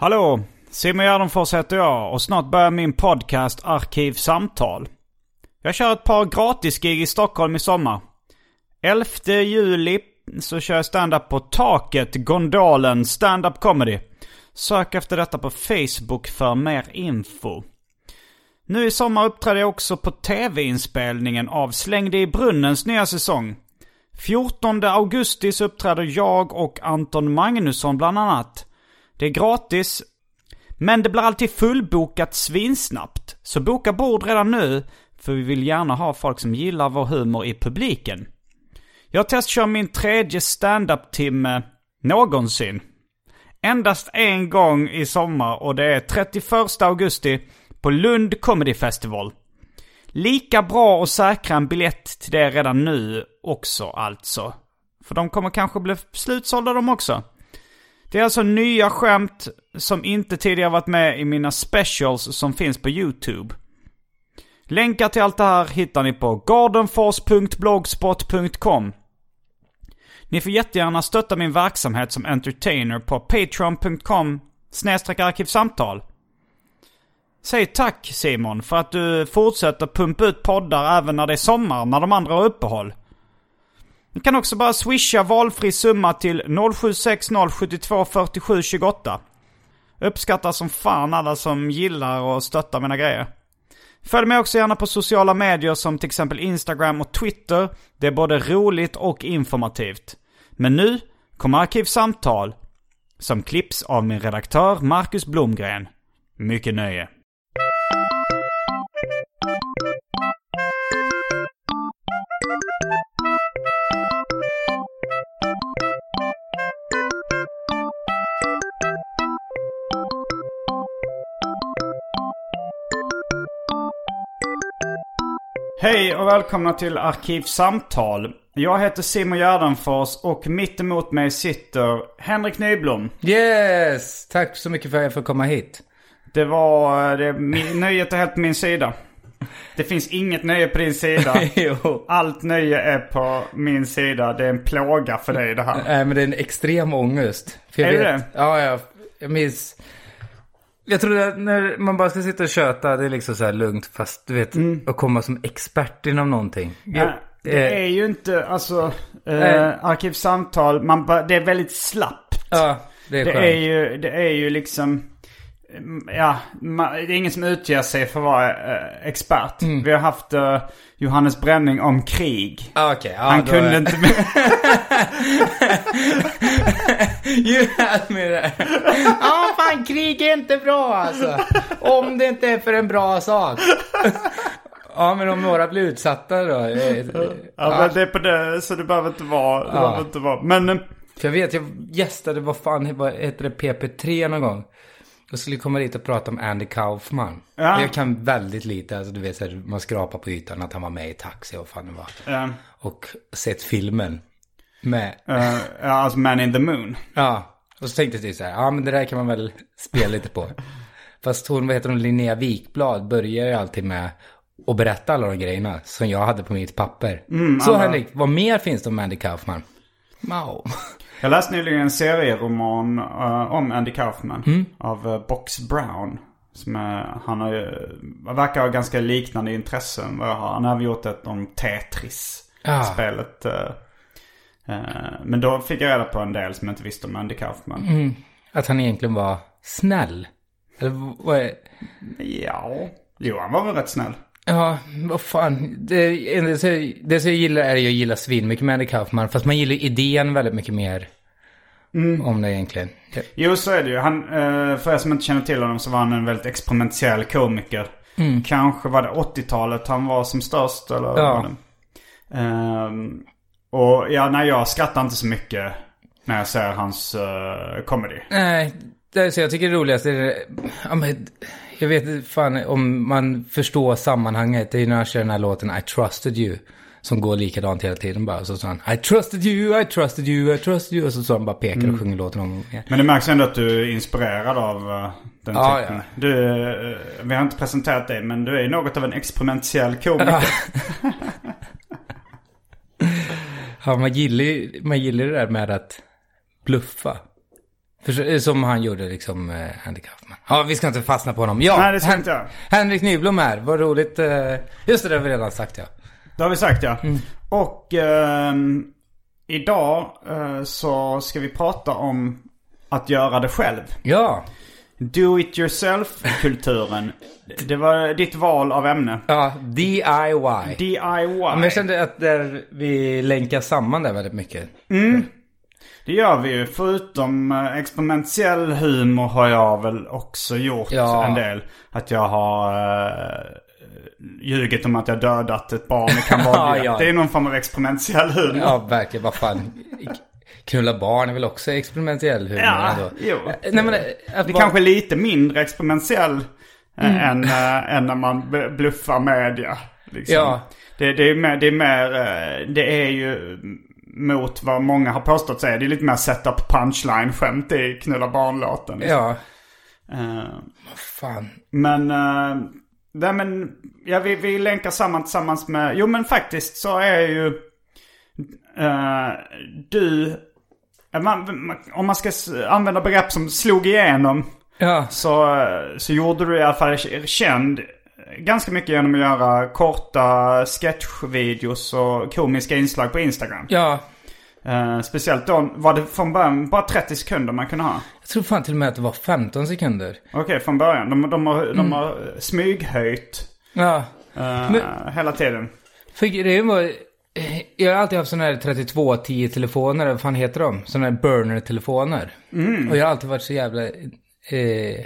Hallå! Simon Gärdenfors heter jag och snart börjar min podcast Arkivsamtal. Jag kör ett par gratisgig i Stockholm i sommar. 11 juli så kör jag stand-up på Taket, Gondolen, stand-up comedy. Sök efter detta på Facebook för mer info. Nu i sommar uppträder jag också på tv-inspelningen av Släng dig i brunnens nya säsong. 14 augusti så uppträder jag och Anton Magnusson bland annat. Det är gratis, men det blir alltid fullbokat svinsnabbt. Så boka bord redan nu, för vi vill gärna ha folk som gillar vår humor i publiken. Jag testkör min tredje standup-timme någonsin. Endast en gång i sommar och det är 31 augusti på Lund Comedy Festival. Lika bra att säkra en biljett till det redan nu också alltså. För de kommer kanske bli slutsålda de också. Det är alltså nya skämt som inte tidigare varit med i mina specials som finns på YouTube. Länkar till allt det här hittar ni på gardenfors.blogspot.com. Ni får jättegärna stötta min verksamhet som entertainer på patreon.com arkivsamtal. Säg tack Simon för att du fortsätter pumpa ut poddar även när det är sommar när de andra har uppehåll. Ni kan också bara swisha valfri summa till 0760724728. Uppskattar som fan alla som gillar och stöttar mina grejer. Följ mig också gärna på sociala medier som till exempel Instagram och Twitter. Det är både roligt och informativt. Men nu kommer Arkivsamtal som klipps av min redaktör Marcus Blomgren. Mycket nöje. Hej och välkomna till Arkivsamtal. Jag heter Simon Gärdenfors och mitt emot mig sitter Henrik Nyblom. Yes! Tack så mycket för att jag får komma hit. Det var... Det, min, nöjet är helt på min sida. Det finns inget nöje på din sida. jo. Allt nöje är på min sida. Det är en plåga för dig det här. Nej, men det är en extrem ångest. Är det vet, det? Ja, jag, jag minns... Jag tror att när man bara ska sitta och köta, det är liksom så här lugnt. Fast du vet, att komma som expert inom någonting. Jag, Mm. Ja, det eh, är ju inte, alltså... Eh, arkivsamtal, man, det är väldigt slappt. ja, det är Det skönt. är ju, det är ju liksom... mm, Ja, ma- det är ingen som utger sig för att vara eh, expert. Mm. Vi har haft eh, Johannes Bränning om krig. Ah, Okej, ja, Han kunde är- inte... You had me there. Ja, fan krig är inte bra alltså. Om det inte är för en bra sak. Ja, men om några blir utsatta då. eh, ja, men det är på det, så det behöver inte vara. Det Ja. behöver inte vara. Men... eh, För jag vet, jag gästade, vad fan vad heter det, PP3 någon gång. Och skulle komma dit och prata om Andy Kaufman. Ja. Jag kan väldigt lite, alltså du vet så här, man skrapar på ytan att han var med i Taxi och fan det var. eh, Och sett filmen. Med, eh, ja, alltså Man in the Moon. ja. Och så tänkte jag så här, ja men det där kan man väl spela lite på. Fast hon, vad heter hon, Linnea Wikblad börjar ju alltid med att berätta alla de grejerna som jag hade på mitt papper. så alla- Henrik, vad mer finns det om Andy Kaufman? Mao. Jag läste nyligen en serieroman eh, om Andy Kaufman. Mm. Av uh, Box Brown. Som är, han har ju, verkar ha ganska liknande intressen. vad jag har. Han har även gjort ett om Tetris. Ah. Spelet. Eh, men då fick jag reda på en del som jag inte visste om Andy Kaufman. Mm. Att han egentligen var snäll. Eller vad är... Ja, jo han var väl rätt snäll. Ja, vad fan. Det, det, det som jag gillar är att gilla svin mycket med Andy Kaufman. Fast man gillar idén väldigt mycket mer. Om det egentligen. Jo, så är det ju. Han, eh, för er som inte känner till honom så var han en väldigt experimentell komiker. Kanske var det 80-talet han var som störst eller Ja. Ehm, Och ja, nej jag skrattar inte så mycket när jag ser hans uh, comedy. Nej, det är så jag tycker det roligaste är... Ja, men, jag vet inte fan om man förstår sammanhanget. Det är ju när han kör den här låten I trusted you. Som går likadant hela tiden bara. Så sa han I trusted you, I trusted you, I trusted you. Och så så han bara pekar och sjunger låten om igen. Men det märks ändå att du är inspirerad av eh, den Ja, typen. ja. Du, eh, vi har inte presenterat dig men du är något av en experimentell komiker. Ja, man gillar man gillar det där med att bluffa. För, som han gjorde liksom, eh, Andy Kaufman. Ja, vi ska inte fastna på honom. Ja, Nej, det ska Hen- inte jag. Henrik Nyblom här, vad roligt. Eh, just det, det har vi redan sagt ja. Det har vi sagt ja. Mm. Och ehm, idag eh, så ska vi prata om att göra det själv. Ja, Do it yourself-kulturen. Det var ditt val av ämne. ja, DIY. DIY. Men jag kände att där vi länkar samman det väldigt mycket. Det gör vi ju. Förutom eh, experimentell humor har jag väl också gjort Ja. en del. Att jag har uh, ljugit om att jag dödat ett barn i Kambodja. Ja, ja. Det är någon form av experimentell humor. Ja, verkligen. Vad fan. Knulla barn är väl också experimentell humor Ja, ändå. jo. Nej, men, att Det bara- kanske är lite mindre experimentell eh, Mm. än, äh, än när man bluffar media. Liksom. Ja. Det, det, är mer, det är mer, eh, det är ju mot vad många har påstått säga. Det är lite mer setup punchline skämt i Knulla barnlåten. Liksom. Ja, Eh, fan. men, uh, nej, men ja, vi, vi länkar samman tillsammans med, jo men faktiskt så är ju eh, du, eh, man, om man ska använda begrepp som slog igenom Ja, så, så gjorde du i alla fall känd ganska mycket genom att göra korta sketchvideos och komiska inslag på Instagram. ja. Eh, speciellt då var det från början bara 30 sekunder man kunde ha. Jag tror fan till och med att det var 15 sekunder. Okej, från början. De, de, har, Mm. de har smyghöjt Ja. eh, Men- hela tiden. För grejen var, jag har alltid haft sådana här 3210-telefoner, vad fan heter de? Sådana här burner-telefoner. Och jag har alltid varit så jävla eh,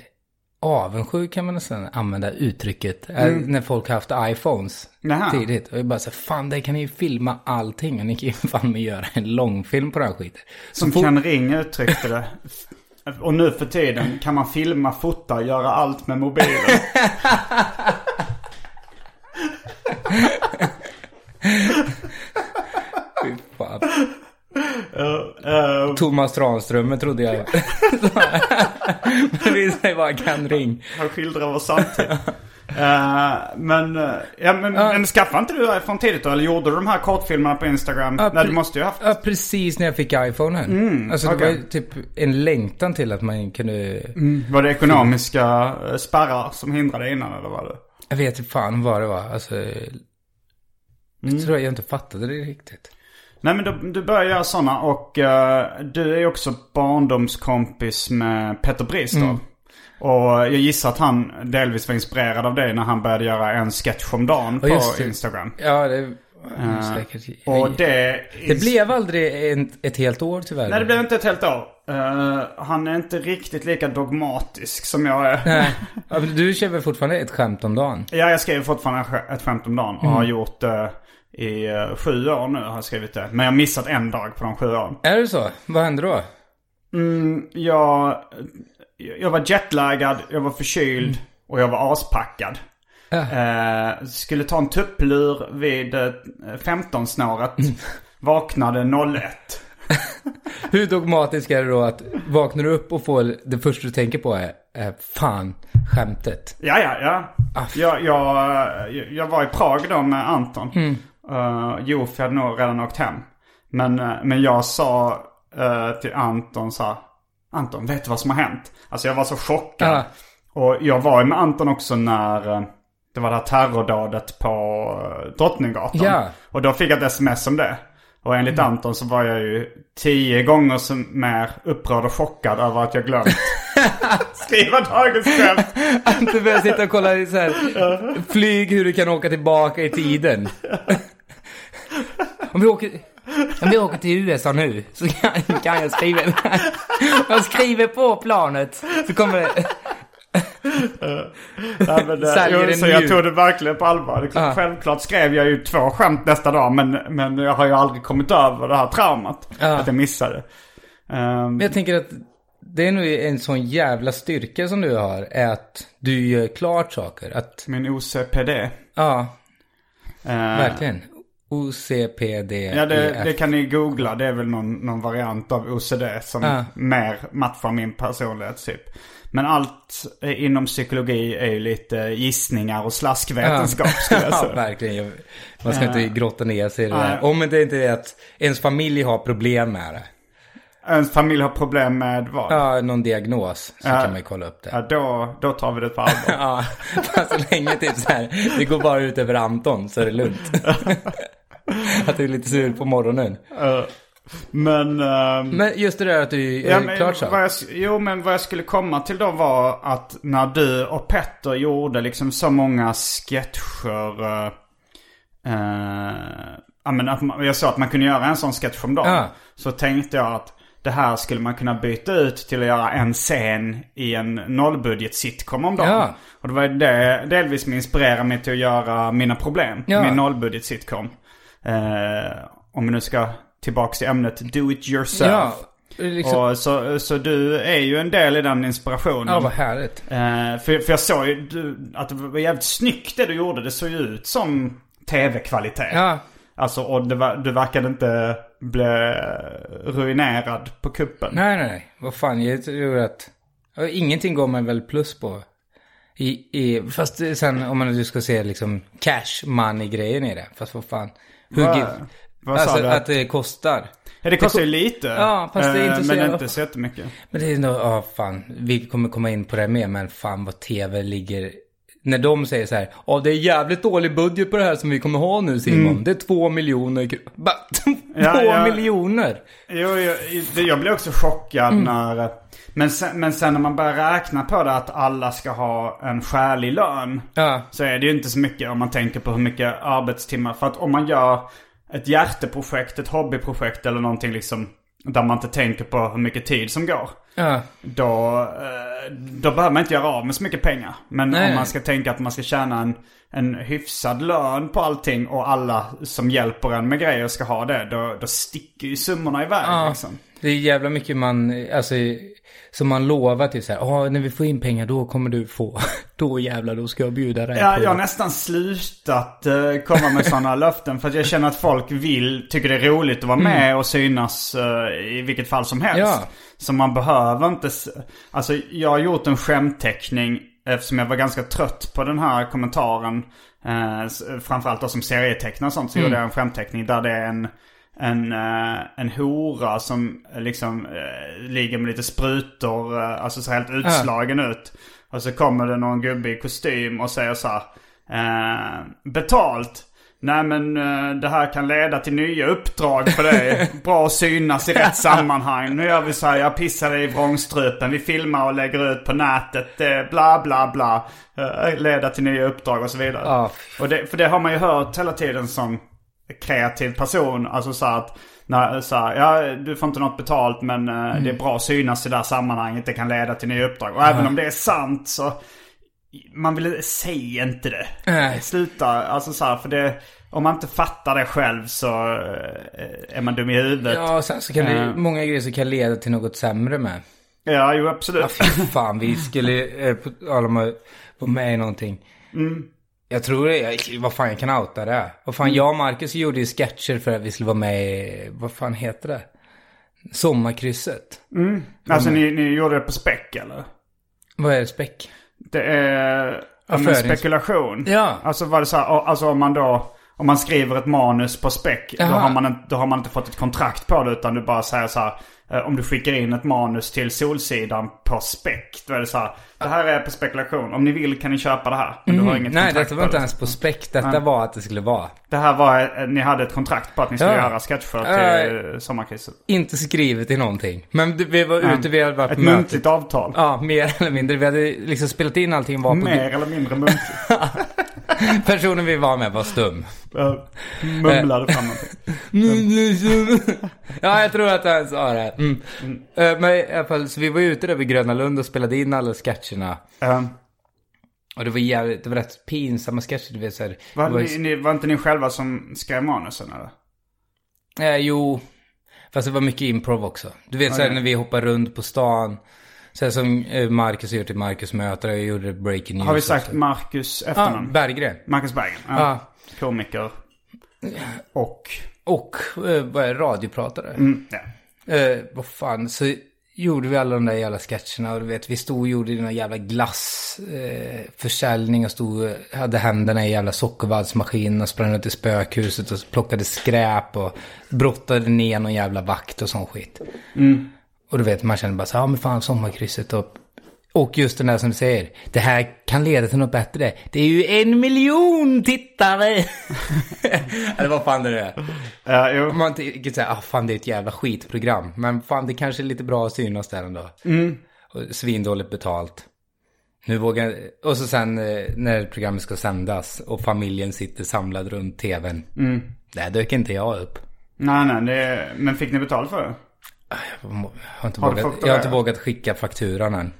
avundsjuk kan man nästan använda uttrycket. eh, När folk har haft iPhones Jaha. tidigt. Och jag bara så här, fan där kan ni ju filma allting. Och ni kan ju fan med göra en långfilm på den här skiten. Som fort- Ken Ring uttryckte det. Och nu för tiden kan man filma, fota, göra allt med mobilen. Fan. Eh, Thomas Tranströmer trodde jag. Men det visade sig vara Ken Ring. Han skildrar vår samtid. Eh, men, eh, ja, men, men skaffade inte du iPhone tidigt då? Eller gjorde du de här kortfilmerna på Instagram? Ja, Nej, du måste ju ha haft. Ja, precis när jag fick iPhonen. alltså det okej. var ju typ en längtan till att man kunde... Var det ekonomiska eh, spärrar som hindrade innan eller var det? Jag vet inte fan vad det var. Alltså... Jag tror jag inte fattade det riktigt. Nej men du, du börjar göra sådana och eh, du är också barndomskompis med Petter Bristav. Och jag gissar att han delvis var inspirerad av dig när han började göra en sketch om dagen Ja, på. Instagram. Ja, det... Säkert. Och det... det blev aldrig en, ett helt år tyvärr. Nej det blev inte ett helt år. Eh, han är inte riktigt lika dogmatisk som jag är. Nej. Du kör väl fortfarande ett skämt om dagen? Ja, jag skriver fortfarande ett skämt om dagen och Mm. har gjort det i eh, sju år nu har jag skrivit det. Men jag har missat en dag på de sju åren. Är det så? Vad hände då? Mm, jag, jag var jetlaggad, jag var förkyld och jag var aspackad. Ja. Eh, skulle ta en tupplur vid eh, 15-snåret. Vaknade 01. Hur dogmatisk är det då att vaknar du upp och får det första du tänker på är, är fan, skämtet. Ja, ja, ja. Ah. Jag, jag, jag var i Prag då med Anton. Mm. Uh, Jofi hade nog redan åkt hem. Men, eh, men jag sa eh, till Anton så här, Anton, vet du vad som har hänt? Alltså jag var så chockad. Ja. Och jag var ju med Anton också när det var det här terrordådet på Drottninggatan. Ja. Och då fick jag ett sms om det. Och enligt Anton så var jag ju tio gånger som mer upprörd och chockad över att jag glömt skriva dagens skämt. Du börjar sitta och kolla så här, flyg hur du kan åka tillbaka i tiden. Om vi åker, om vi åker till USA nu så kan, kan jag skriva Jag skriver på planet så kommer det... Ja, men, eh, Säljer det så jag tog det verkligen på allvar. Ja. Självklart skrev jag ju två skämt nästa dag men, men jag har ju aldrig kommit över det här traumat. Ja. Att jag missade. Um, Men jag tänker att det är nog en sån jävla styrka som du har, är att du gör klart saker. Att, min OCPD. ja, Eh, verkligen. OCPD. Ja, det, det kan ni googla. Det är väl någon, någon variant av OCD som Ja. mer matchar min personlighetstyp. Men allt inom psykologi är ju lite gissningar och slaskvetenskap skulle jag ja, säga. verkligen. Jag- Man ska inte grotta ner sig i det där. Om det inte är att ens familj har problem med det. Ens familj har problem med vad? Ja, någon diagnos. Så Ja. kan man ju kolla upp det. Ja, då, då tar vi det på allvar. Ja, fast så länge typ så här, det går bara ut över Anton så är det lugnt. att du är lite sur på morgonen. Eh, men... ehm, Men just det där att du är Ja, men klart så. jag, jo, men vad jag skulle komma till då var att när du och Petter gjorde liksom så många sketcher. Uh, ja, men att man, jag sa att man kunde göra en sån sketch om dagen. Så tänkte jag att det här skulle man kunna byta ut till att göra en scen i en nollbudget sitcom om dagen. Ja. Och det var det delvis som inspirerade mig till att göra Mina Problem. Ja. Min nollbudget sitcom. Eh, om vi nu ska tillbaka till ämnet Do It Yourself. Ja, liksom, Och så, så du är ju en del i den inspirationen. ja, vad härligt. Eh, för, för jag såg ju att det var jävligt snyggt det du gjorde. Det såg ju ut som tv-kvalitet. Ja, Alltså, och det du verkade inte bli ruinerad på kuppen. nej, nej, nej. Vad fan, jag tror att... Ingenting går man väl plus på. I, i, fast sen om man nu ska se liksom cash money-grejen i det. Fast vad fan. Hur, Vad- vad sa alltså du? att det kostar. Ja, det kostar ju lite. Ja, fast det är eh, inte så Men inte så jättemycket. Men det är nog, ja fan, vi kommer komma in på det mer, men fan vad tv ligger... När de säger så här, ja det är jävligt dålig budget på det här som vi kommer ha nu Simon. Det är två miljoner. Bara, Två Mm. Ja, ja. miljoner! Jo, jag, det- jag blev också chockad Mm. när... Men sen, men sen när man börjar räkna på det att alla ska ha en skälig lön. Ja, Så är det ju inte så mycket om man tänker på hur mycket arbetstimmar. För att om man gör ett hjärteprojekt, ett hobbyprojekt eller någonting liksom. Där man inte tänker på hur mycket tid som går. ja, Då, eh, då behöver man inte göra av med så mycket pengar. Men Nej. om man ska tänka att man ska tjäna en, en hyfsad lön på allting och alla som hjälper en med grejer ska ha det. Då, då sticker ju summorna iväg ja. liksom. Det är jävla mycket man, alltså, som man lovar till så här, ja när vi får in pengar då kommer du få, då jävlar då ska jag bjuda dig Ja, på. jag har nästan slutat eh, komma med sådana löften. För att jag känner att folk vill, tycker det är roligt att vara med och synas eh, i vilket fall som helst. Ja. Så man behöver inte... Alltså jag har gjort en skämtteckning eftersom jag var ganska trött på den här kommentaren. Eh, framförallt då som serietecknare och sånt så gjorde jag en skämtteckning där det är en... En, eh, en hora som liksom eh, ligger med lite sprutor, eh, alltså ser helt utslagen ut. Och så kommer det någon gubbe i kostym och säger så här. Eh, betalt. Nej men eh, det här kan leda till nya uppdrag för dig. Bra att synas i rätt sammanhang. Nu gör vi så här, jag pissar dig i vrångstrupen. Vi filmar och lägger ut på nätet. Bla bla bla. Eh, leda till nya uppdrag och så vidare. Ja. Och det, för det har man ju hört hela tiden som kreativ person. Alltså så att, när, så här, ja du får inte något betalt men eh, det är bra att synas i det här sammanhanget. Det kan leda till nya uppdrag. Och även om det är sant så, man vill säga inte det. Nej. Sluta, alltså så här, för det, om man inte fattar det själv så eh, är man dum i huvudet. Ja, och sen så kan det, Eh. många grejer som kan leda till något sämre med. ja jo absolut. Ja, fy fan, vi skulle eh, på- alla med, vara med i någonting. Mm. Jag tror det, jag, vad fan jag kan outa det. Vad fan, jag och Marcus gjorde ju sketcher för att vi skulle vara med i, vad fan heter det? Sommarkrysset. Alltså ni, ni gjorde det på späck eller? Vad är det, späck? Det är Affärens- spekulation. Ja. Alltså var det så här, alltså om man då, om man skriver ett manus på spec, då har, man, då har man inte fått ett kontrakt på det utan du bara säger så här. eh, Om du skickar in ett manus till Solsidan på spec, då är det så här. Det här är på spekulation. Om ni vill kan ni köpa det här. Men du har inget Nej, detta var inte det. ens på spec. Detta var att det skulle vara. Det här var, eh, ni hade ett kontrakt på att ni skulle Ja. göra sketcher till uh, sommarkrisen. Inte skrivet i någonting. Men vi var ute, vi hade varit Ett muntligt avtal. Ja, mer eller mindre. Vi hade liksom spelat in allting var på... Mer eller mindre muntligt. Personen vi var med var stum. Uh, mumlade fram någonting. ja, jag tror att han sa det. Mm. Eh, Men i alla fall, så vi var ute där vid Gröna Lund och spelade in alla sketcherna. Uh, Och det var jävligt, det var rätt pinsamma sketcher, du vet såhär. var, det var, ni, ni, var inte ni själva som skrev manusen eller? eh, jo, fast det var mycket improv också. Du vet såhär Okej. när vi hoppar runt på stan. Här som eh, Marcus har gjort i Marcus möter, jag gjorde Breaking News Har vi sagt också. Marcus Ja, efternamn? Berggren. Marcus Bergen. Ja. Ja. Komiker. Och... Och, eh, vad är radiopratare. Mm, ja. Eh, vad fan, så gjorde vi alla de där jävla sketcherna och du vet, vi stod och gjorde den jävla glassförsäljning eh, och stod, eh, hade händerna i jävla sockervaddsmaskinen och sprang ut i spökhuset och plockade skräp och brottade ner någon jävla vakt och sån skit. Och du vet, man känner bara så här, ja men fan sommarkrysset och och just den där som du säger, det här kan leda till något bättre. Det är ju en miljon tittare! Eller vad fan det är. Ja, jo. Man tänker såhär, ah, fan det är ett jävla skitprogram. Men fan det kanske är lite bra att synas där ändå. Och svindåligt betalt. Nu vågar Och så sen eh, när programmet ska sändas och familjen sitter samlad runt tvn. Där dök inte jag upp. Nej, nej. Det, men fick ni betalt för det? Jag har inte, Har vågat, jag har inte vågat skicka fakturan än.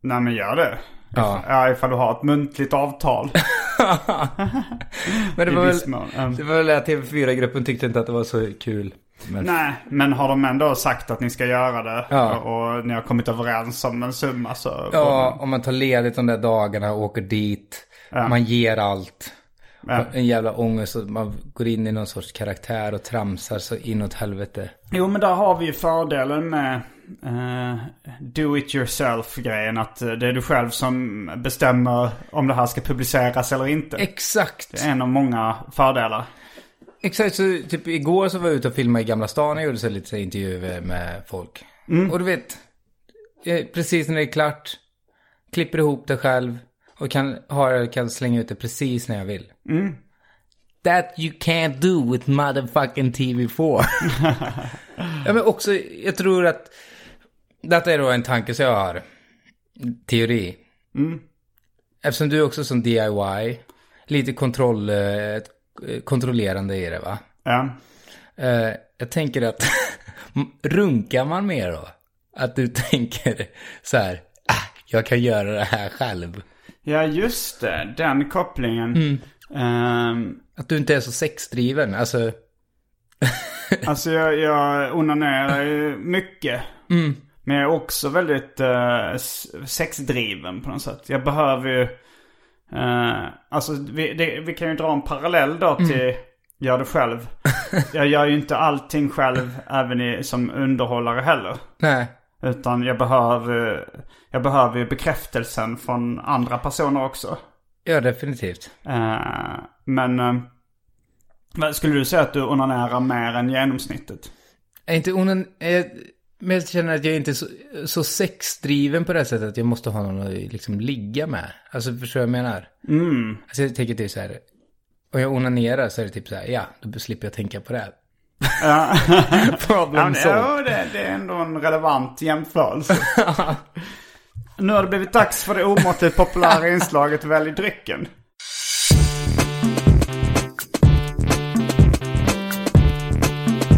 Nej, men gör det. Ja. Ja, ifall du har ett muntligt avtal. Men det var väl, det var väl att TV4-gruppen tyckte inte att det var så kul. Men Nej, men har de ändå sagt att ni ska göra det Ja. och ni har kommit överens om en summa så... Ja, om man tar ledigt de där dagarna och åker dit. Man ger allt. Ja. En jävla ångest och man går in i någon sorts karaktär och tramsar så inåt helvete. Jo, men där har vi ju fördelen med eh, do it yourself-grejen. Att eh, det är du själv som bestämmer om det här ska publiceras eller inte. Exakt. Det är en av många fördelar. Exakt, så typ igår så var jag ute och filmade i Gamla stan och gjorde så lite intervjuer med folk. Och du vet, eh, precis när det är klart, klipper ihop det själv och kan, har, kan slänga ut det precis när jag vill. That you can't do with motherfucking TV4. ja, men också, jag tror att detta är då en tanke som jag har. Teori. Eftersom du är också som DIY, lite kontroll, eh, kontrollerande i det va? Ja. Eh, jag tänker att runkar man mer då? Att du tänker så här, ah, jag kan göra det här själv. Ja, just det. Den kopplingen. Ehm, Att du inte är så sexdriven. Alltså, Alltså jag, jag onanerar ju mycket. Men jag är också väldigt uh, sexdriven på något sätt. Jag behöver ju... eh, alltså vi, det, vi kan ju dra en parallell då till gör det själv. jag gör ju inte allting själv även i, som underhållare heller. nej. Utan jag behöver, jag behöver ju bekräftelsen från andra personer också. Ja, definitivt. Eh, men eh, skulle du säga att du onanerar mer än genomsnittet? Jag är inte onan... Men jag känner att jag inte är så, så sexdriven på det sättet att jag måste ha någon att liksom ligga med. Alltså, förstår du vad jag menar? Mm. Alltså, jag tänker typ så här. Om jag onanerar så är det typ så här, ja, då slipper jag tänka på det. här. Problem Ja, det, det är ändå en relevant jämförelse. nu har det blivit dags för det omåttligt populära inslaget Välj drycken.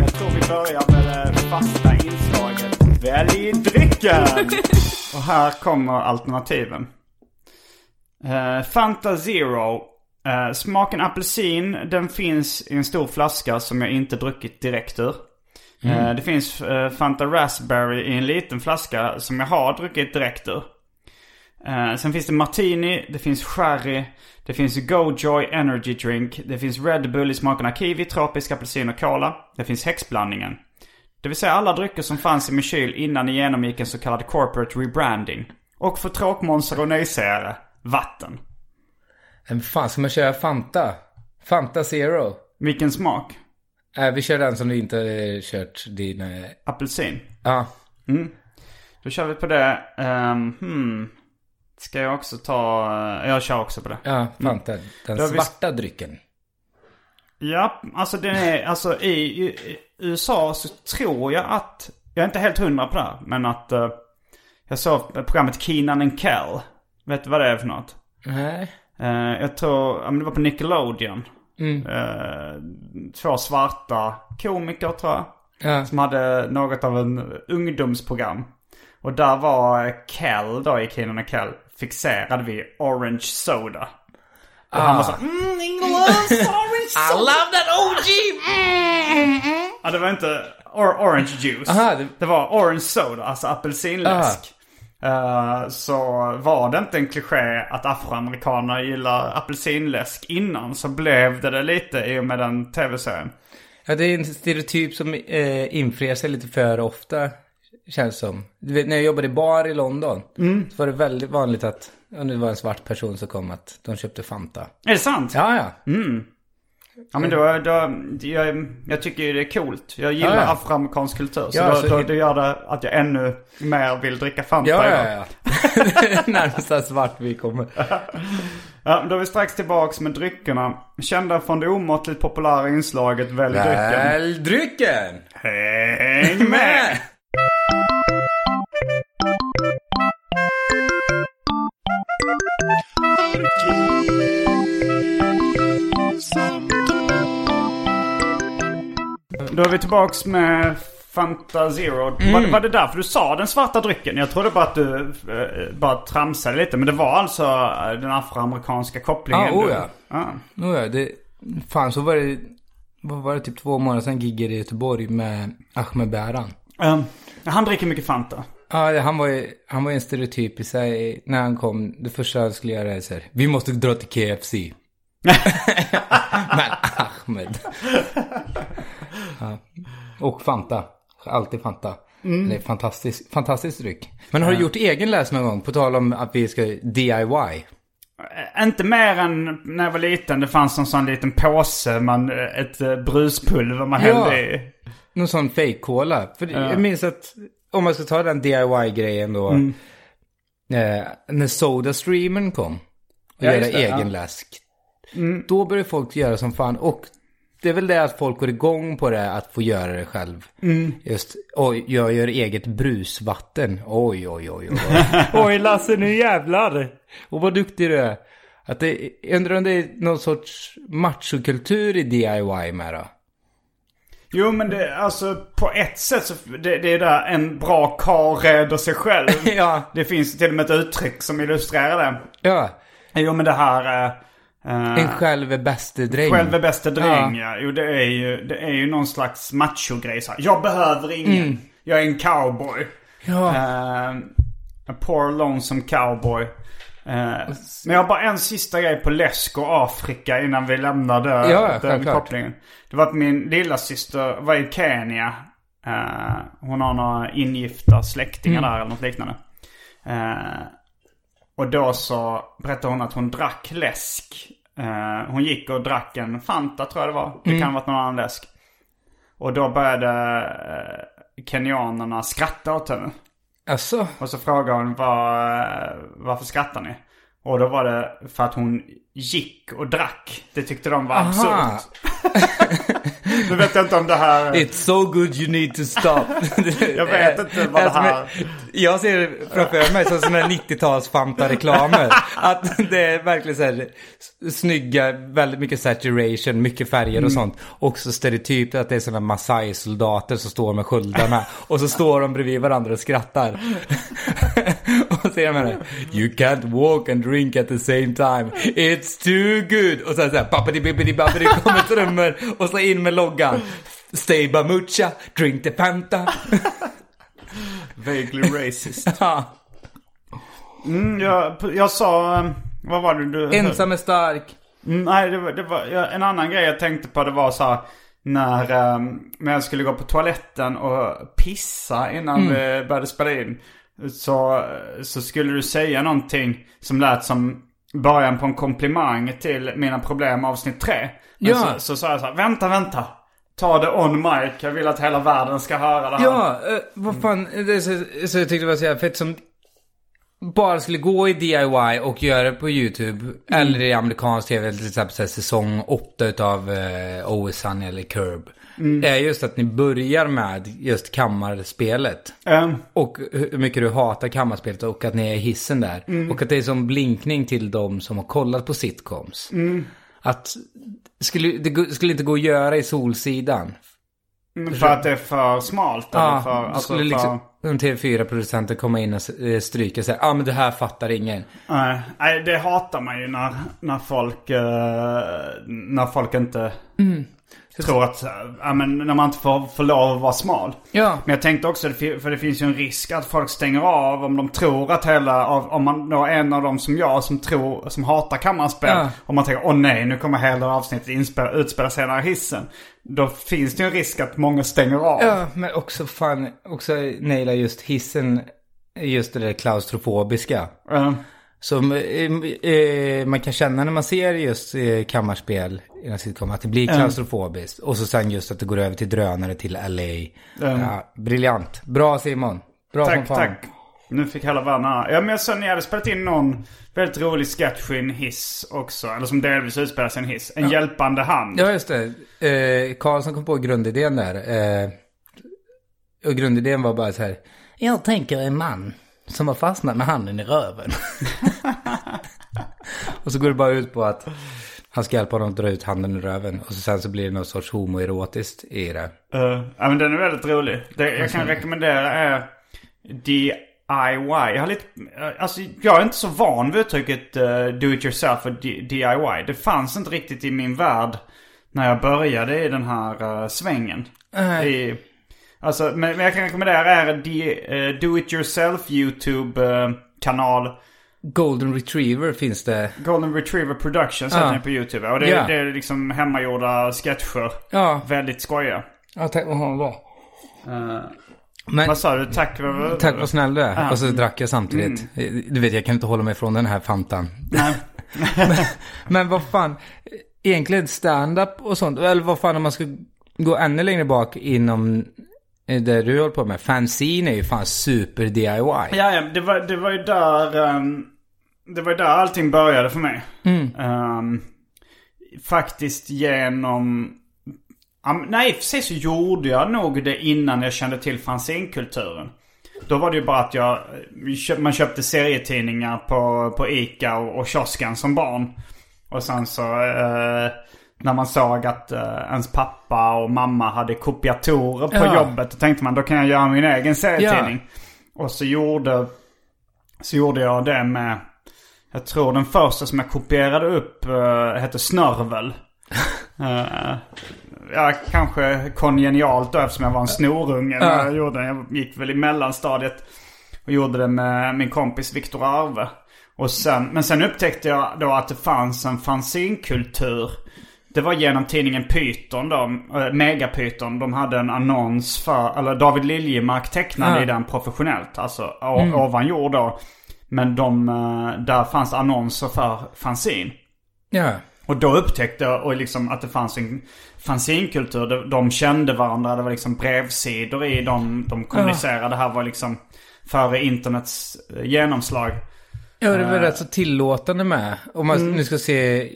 Jag tror vi börjar med det fasta inslaget Välj drycken! Och här kommer alternativen. Eh, Fanta Zero. Eh, smaken apelsin, den finns i en stor flaska som jag inte druckit direkt ur. Eh, det finns eh, Fanta Raspberry i en liten flaska som jag har druckit direkt ur. Sen finns det Martini, det finns Sherry, det finns Go-Joy Energy Drink, det finns Red Bull i smakerna kiwi, tropisk apelsin och cola. Det finns häxblandningen. Det vill säga alla drycker som fanns i min kyl innan ni genomgick en så kallad corporate rebranding. Och för tråkmånsar och nejsägare, vatten. Men fan, ska man köra Fanta? Fanta Zero. Vilken smak? Äh, vi kör den som du inte har kört din... eh, Apelsin. Ja. Då kör vi på det. Um, hmm. Ska jag också ta... eh, Jag kör också på det. Ja, Fanta. Den har vi- svarta drycken. Ja, alltså den är... Alltså i, i USA så tror jag att... Jag är inte helt hundra på det här. Men att... eh, jag såg programmet Keenan and Kel. Vet du vad det är för något? Nej. Eh, jag tror... Ja, men det var på Nickelodeon. Mm. Eh, två svarta komiker tror jag. Ja. Som hade något av en ungdomsprogram. Och där var Kel då i Keenan och Kel fixerad vid orange soda. Och han var så mm, Inglows orange I soda. love that OG! Ja, det var inte or orange juice. Aha, det- det... var orange soda, alltså apelsinläsk. Eh, så var det inte en kliché att afroamerikaner gillar apelsinläsk innan så blev det det lite i och med den tv-serien. Ja, det är en stereotyp som eh, infriar lite för ofta, känns som. Du vet, när jag jobbade i bar i London, så var det väldigt vanligt att, om det var en svart person som kom, att de köpte Fanta. Är det sant? Ja, ja. Ja men då, då jag, jag tycker ju det är coolt. Jag gillar Ja, ja. afroamerikansk kultur. Så, Ja, då, så- då, det gör det att jag ännu mer vill dricka Fanta Ja, idag. ja, ja. det är närmsta svart vi kommer. Ja, då är vi strax tillbaks med dryckerna. Kända från det omåttligt populära inslaget Välj drycken. Välj drycken! Häng med! Då är vi tillbaks med Fanta Zero. Mm. Var, var det därför du sa den svarta drycken? Jag trodde bara att du eh, bara tramsade lite. Men det var alltså eh, den afroamerikanska kopplingen? Ja, oh ja. Ah. Oh, ja, det, fan så var det, vad var det typ två månader sedan giggade i Göteborg med Ahmed Bäran. Um, han dricker mycket Fanta. Ja, han var ju, han var ju en stereotyp i sig. När han kom, det första han skulle göra är så här, vi måste dra till KFC. Men Ahmed. ja. Och Fanta. Alltid Fanta. Det är fantastisk, fantastisk dryck. Men har du gjort egen läs någon gång? På tal om att vi ska DIY. Eh, Inte mer än när jag var liten. Det fanns en sån liten påse, man, eh, ett eh, bruspulver man Ja. hällde i. Någon sån fake cola. För jag minns att om man ska ta den DIY-grejen då. Eh, när Sodastreamen kom. Och Ja, göra egen ja. läsk. Då började folk göra som fan. Och det är väl det att folk går igång på det. Att få göra det själv. Just, oj, jag gör eget brusvatten. Oj, oj, oj, oj. oj, Lasse, nu jävlar. Och vad duktig du är. Att det, jag undrar om det är någon sorts machokultur i DIY med då. Jo men det, alltså på ett sätt så, det, det är där en bra karl reder sig själv. Ja. Det finns till och med ett uttryck som illustrerar det. Ja. Jo men det här... eh, En själv är bäste dräng. Själv är bästa dräng ja. Jo det är ju, det är ju någon slags macho-grej. Jag behöver ingen. Jag är en cowboy. Ja. Eh, a poor lonesome cowboy. Eh, men jag har bara en sista grej på läsk och Afrika innan vi lämnar det, Ja, den självklart. kopplingen. Det var att min lilla syster var i Kenya. Eh, hon har några ingifta släktingar Mm. där eller något liknande. Eh, och då så berättade hon att hon drack läsk. Eh, hon gick och drack en Fanta tror jag det var. Det Mm. kan ha varit någon annan läsk. Och då började eh, kenyanerna skratta åt henne. Alltså, Och så frågade hon var, varför skrattar ni? Och då var det för att hon gick och drack. Det tyckte de var Aha. absurt. nu vet jag inte om det här... it's so good you need to stop. Jag vet inte vad det Alltså, här- Jag ser det framför mig som sådana 90-tals Fanta-reklamer. Att det är verkligen så här snygga, väldigt mycket saturation, mycket färger Mm. och sånt. Också stereotypt att det är sådana Masai-soldater som står med sköldarna. och så står de bredvid varandra och skrattar. och så säger de här, You can't walk and drink at the same time. It's too good. Och sen så här, babbidi bibbidi babbidi kommer trummor. Och så in med loggan. Stay bamucha, drink the Fanta. Vaguely racist. Ja. Mm, jag, jag sa... eh, Vad var det du... Ensam är stark. Mm, nej, det var, det var en annan grej jag tänkte på. Det var så här när, um, när jag skulle gå på toaletten och pissa innan vi började spela in. Så, så skulle du säga någonting som lät som början på en komplimang till Mina Problem avsnitt 3. Men Ja. så, så sa jag så här, vänta, vänta. Ta det on mic. Jag vill att hela världen ska höra det här. Ja, eh, vad fan. Det så, så jag tyckte det var så jävla fett som bara skulle gå i DIY och göra det på YouTube. Eller i amerikansk tv, till exempel så här, säsong 8 utav eh, Always Sunny eller Curb. Är just att ni börjar med just kammarspelet. Eh, Och hur mycket du hatar kammarspelet och att ni är i hissen där. Och att det är som blinkning till de som har kollat på sitcoms. Att skulle, det skulle inte gå att göra i Solsidan. för att det är för smalt. Ja, för, alltså, skulle för, liksom en TV4-producenten komma in och eh, stryka säga ja ah, men det här fattar ingen. Nej, nej, det hatar man ju när, när folk, eh, när folk inte Mm. Tror att, eh, ja men när man inte får, får lov att vara smal. Ja. Men jag tänkte också, för det finns ju en risk att folk stänger av om de tror att hela, om man då är en av dem som jag som tror, som hatar kammarspel. Ja. Om man tänker, åh nej, nu kommer hela avsnittet inspela, utspela sig i hissen. Då finns det ju en risk att många stänger av. Ja, men också fan, också naila just hissen, just det där klaustrofobiska. Eh, Som eh, eh, man kan känna när man ser just eh, kammarspel i en sitcom, att det blir klaustrofobiskt. Och så sen just att det går över till drönare till LA. Ja, briljant. Bra Simon. Bra som Tack, fan. tack. Nu fick hela världen. Ja men jag sa ni hade spelat in någon väldigt rolig sketch i en hiss också. Eller som delvis utspelar sig i en hiss. En hjälpande hand. Ja, just det. Eh, Karlsson kom på grundidén där. Eh, och grundidén var bara så här. Jag tänker en man som har fastnat med handen i röven. och så går det bara ut på att han ska hjälpa honom att dra ut handen ur röven. Och så sen så blir det någon sorts homoerotiskt i det. Eh, ja men den är väldigt rolig. Det jag kan rekommendera är DIY. Jag har lite, eh, alltså jag är inte så van vid uttrycket eh, do it yourself och DIY. Det fanns inte riktigt i min värld när jag började i den här eh, svängen. I, alltså, men, men jag kan rekommendera är D, eh, do it yourself YouTube eh. Golden Retriever finns det. Golden Retriever Productions heter Ja. den på YouTube. Och det, Ja. det är liksom hemmagjorda sketcher. Ja, Väldigt skojiga. ja tack vad han var. Eh, Men, vad sa du? Tack. vad- tack vad snäll du är. Ja. Och så drack jag samtidigt. Du vet, jag kan inte hålla mig från den här fantan. Nej. Men vad fan, egentligen stand-up och sånt, eller vad fan om man ska gå ännu längre bak inom det du håller på med. Fanzine är ju fan super DIY. Ja, ja det, var, det var ju där... ehm, det var ju där allting började för mig. Ehm, faktiskt genom... Men nej, för sig så gjorde jag nog det innan jag kände till fanzinkulturen. Då var det ju bara att jag... köp- Man köpte serietidningar på, på Ica och, och kiosken som barn. Och sen så... eh, när man såg att eh, ens pappa och mamma hade kopiatorer på Ja. jobbet. Då tänkte man då kan jag göra min egen serietidning. Och så gjorde, så gjorde jag det med, jag tror den första som jag kopierade upp uh, hette Snörvel. Eh, ja, kanske kongenialt då eftersom jag var en snorunge när jag gjorde. Jag gick väl i mellanstadiet och gjorde det med min kompis Viktor Arve. Och sen, men sen upptäckte jag då att det fanns en fanzinkultur. Det var genom tidningen Python då, äh, Megapython. De hade en annons för, eller David Liljemark tecknade Ja. i den professionellt. Alltså o- ovan jord då. Men de, eh, där fanns annonser för fanzin. Ja. Och då upptäckte jag och liksom att det fanns en fanzinkultur. De, de kände varandra. Det var liksom brevsidor i de, de kommunicerade. Det här var liksom före internets eh, genomslag. Ja, det var rätt så tillåtande med. Om man nu ska se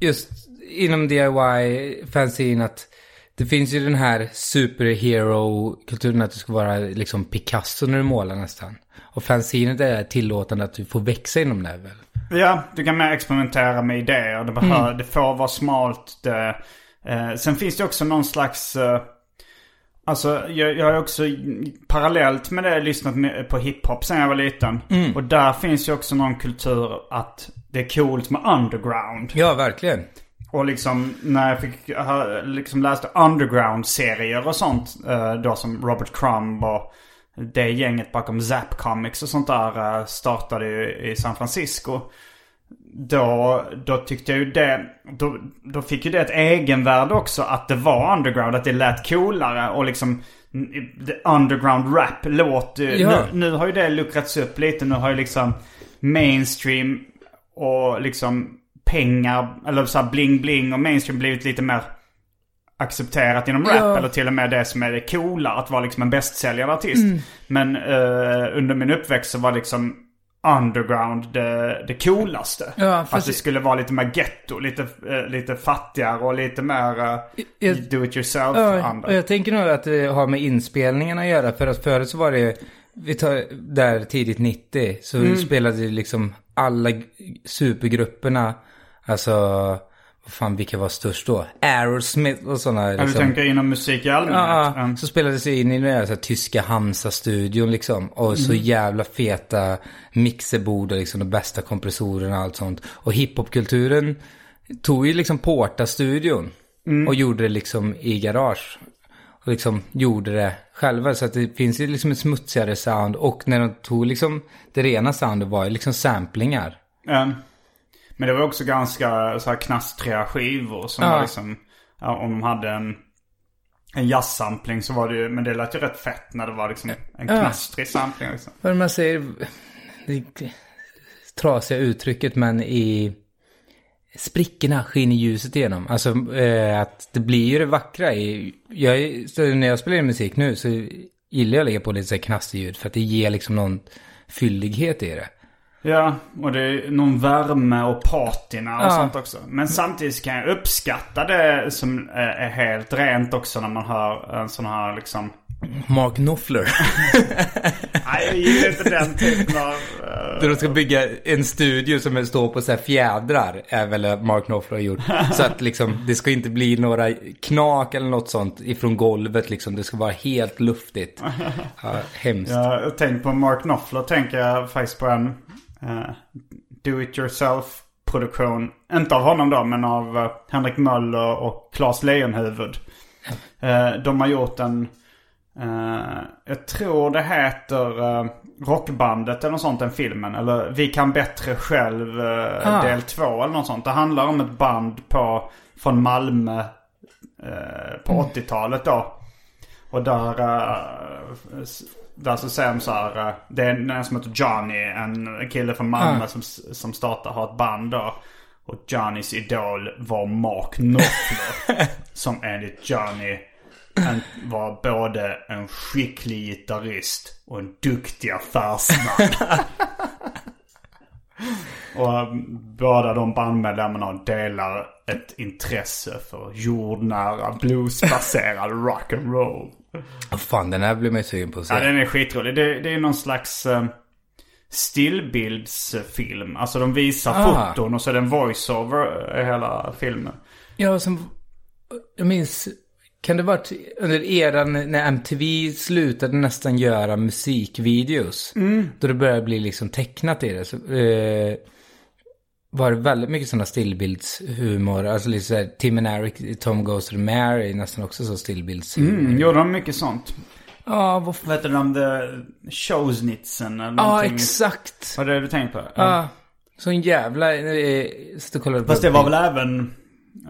just inom DIY fanzine att det finns ju den här superhero-kulturen att du ska vara liksom Picasso när du målar nästan. Och fanzinet är tillåtande att du får växa inom det väl? Ja, du kan mer experimentera med idéer. Det, behöver, det får vara smalt. Det, eh, sen finns det också någon slags... Eh, alltså, jag, jag har också parallellt med det lyssnat med, på hiphop sen jag var liten. Och där finns ju också någon kultur att det är coolt med underground. Ja, verkligen. Och liksom när jag fick, liksom läste underground-serier och sånt. eh, Då som Robert Crumb och det gänget bakom Zap Comics och sånt där eh, startade ju i San Francisco. Då, då tyckte jag ju det, då, då fick ju det ett egenvärde också att det var underground, att det lät coolare och liksom underground rap låt. Ja. Nu, nu har ju det luckrats upp lite, nu har ju liksom mainstream och liksom pengar, eller så här bling bling och mainstream blivit lite mer accepterat inom rap. Ja. Eller till och med det som är det coola, att vara liksom en bästsäljande artist. Mm. Men eh, under min uppväxt så var liksom underground det, det coolaste. Ja, att det skulle vara lite mer ghetto, lite, eh, lite fattigare och lite mer uh, do it yourself Ja, och jag tänker nog att det har med inspelningarna att göra. För att förut så var det, vi tar där tidigt 90, så Mm. spelade liksom alla supergrupperna, alltså, vad fan, vilka var störst då? Aerosmith och sådana. Ja, du Liksom. tänker inom musik i allmänhet? Ja, Mm. så spelades det in i den här, tyska Hamsa-studion liksom. Och så Mm. jävla feta mixerbord och liksom de bästa kompressorerna och allt sånt. Och hiphopkulturen tog ju liksom Porta-studion. Mm. Och gjorde det liksom i garage. Och liksom gjorde det själva. Så att det finns ju liksom ett smutsigare sound. Och när de tog liksom det rena soundet var ju liksom samplingar. Mm. Men det var också ganska så här knastriga skivor som Ja. var liksom... Ja, om de hade en, en jazzsampling så var det ju... Men det lät ju rätt fett när det var liksom en Ja. knastrig sampling liksom. Vad man säger, det trasiga uttrycket men i sprickorna skiner ljuset igenom. Alltså eh, att det blir ju det vackra i, jag, när jag spelar in musik nu så gillar jag att lägga på lite så här knasterljud för att det ger liksom någon fyllighet i det. Ja, och det är någon värme och patina och Ja. sånt också. Men samtidigt kan jag uppskatta det som är helt rent också när man hör en sån här liksom... Mark Knopfler. Nej, jag gillar inte den typen av... eh, Där de ska bygga en studio som står på så här fjädrar, är väl Mark Knopfler har gjort. Så att liksom, det ska inte bli några knak eller något sånt ifrån golvet liksom. Det ska vara helt luftigt. Ja, hemskt. Jag har tänkt på Mark Knopfler tänker jag faktiskt på en eh, do it yourself produktion. Inte av honom då men av eh, Henrik Möller och Claes Lejonhuvud. Eh, de har gjort en, eh, jag tror det heter Rockbandet eller något sånt, den filmen. Eller Vi kan bättre själv Ah. del två eller något sånt. Det handlar om ett band på, från Malmö på 80-talet då. Och där, där så säger de så här. eh, det är en som heter Johnny. En kille från Malmö Ah. som, som startar, har ett band då. Och Johnnys idol var Mark Knopfler. som enligt Johnny en, var både en skicklig gitarrist och en duktig affärsman. och eh, båda de bandmedlemmarna delar ett intresse för jordnära bluesbaserad rock'n'roll. Oh, fan, den här blir man ju sugen på att se. Ja, den är skitrolig. Det, det är någon slags eh, stillbildsfilm. Alltså de visar Ah. foton och så är det en voiceover i hela filmen. Ja, som, jag minns, kan det varit under eran när MTV slutade nästan göra musikvideos? Då det började bli liksom tecknat i det. Så, eh, var det väldigt mycket sådana stillbildshumor. Alltså lite såhär, Tim and Eric, Tom Goes to the Mare är nästan också så stillbildshumor. Mm, gjorde de mycket sånt? Ja, vad Vad heter de? The Showsnitsen eller Ja, någonting? exakt. Var det du tänkte på? Ja, sån jävla... Eh, så och kollade Fast det var väl även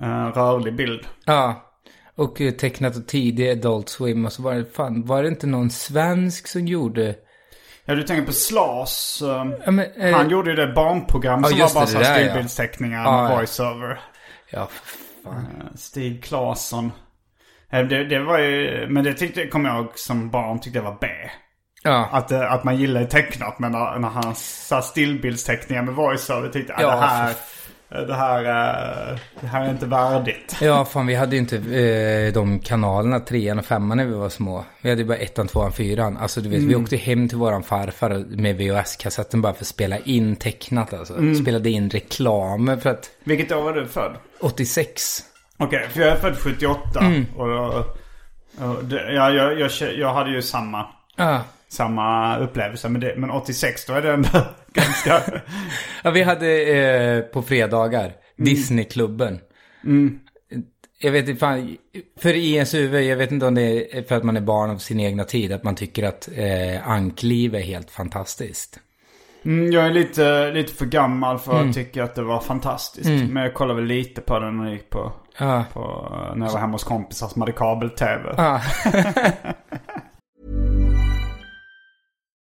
eh, rörlig bild? Ja. Och eh, tecknat och tidig Adult Swim och så var det, fan, var det inte någon svensk som gjorde... Ja, du tänker på Slas. eh, Ja, men, eh, Han gjorde ju det barnprogram ja, som var bara det, så det här stillbildsteckningar Ja, med ja. voiceover. Ja, för fan. Eh, Stig Claesson. Eh, Det, det var ju, men det tyckte, kommer jag ihåg som barn tyckte jag var B. Ja. Att, eh, att man gillade tecknat men när, när han sa stillbildsteckningar med voiceover tyckte jag Ja, det här, det här, eh, det här är inte värdigt. Ja, fan vi hade ju inte eh, de kanalerna, trean och femman när vi var små. Vi hade ju bara ettan, tvåan, fyran. Alltså du vet, vi åkte hem till våran farfar med VHS-kassetten bara för att spela in tecknat alltså. Spelade in reklamer för att, Vilket år var du född? 86. Okej, för jag är född 78. Och, då- och det, ja, jag, jag, jag hade ju samma, Ja. Samma upplevelse. Men, det, men 86 då är det ändå ganska... Ja, vi hade eh, på fredagar Disneyklubben. Jag vet inte, för i ens huvud, jag vet inte om det är för att man är barn av sin egna tid, att man tycker att eh, ankliv är helt fantastiskt. Mm, jag är lite, lite för gammal för att tycka att det var fantastiskt. Men jag kollade väl lite på den när jag gick på, Ja. på när jag var hemma hos kompisar som hade kabel-tv. Ja.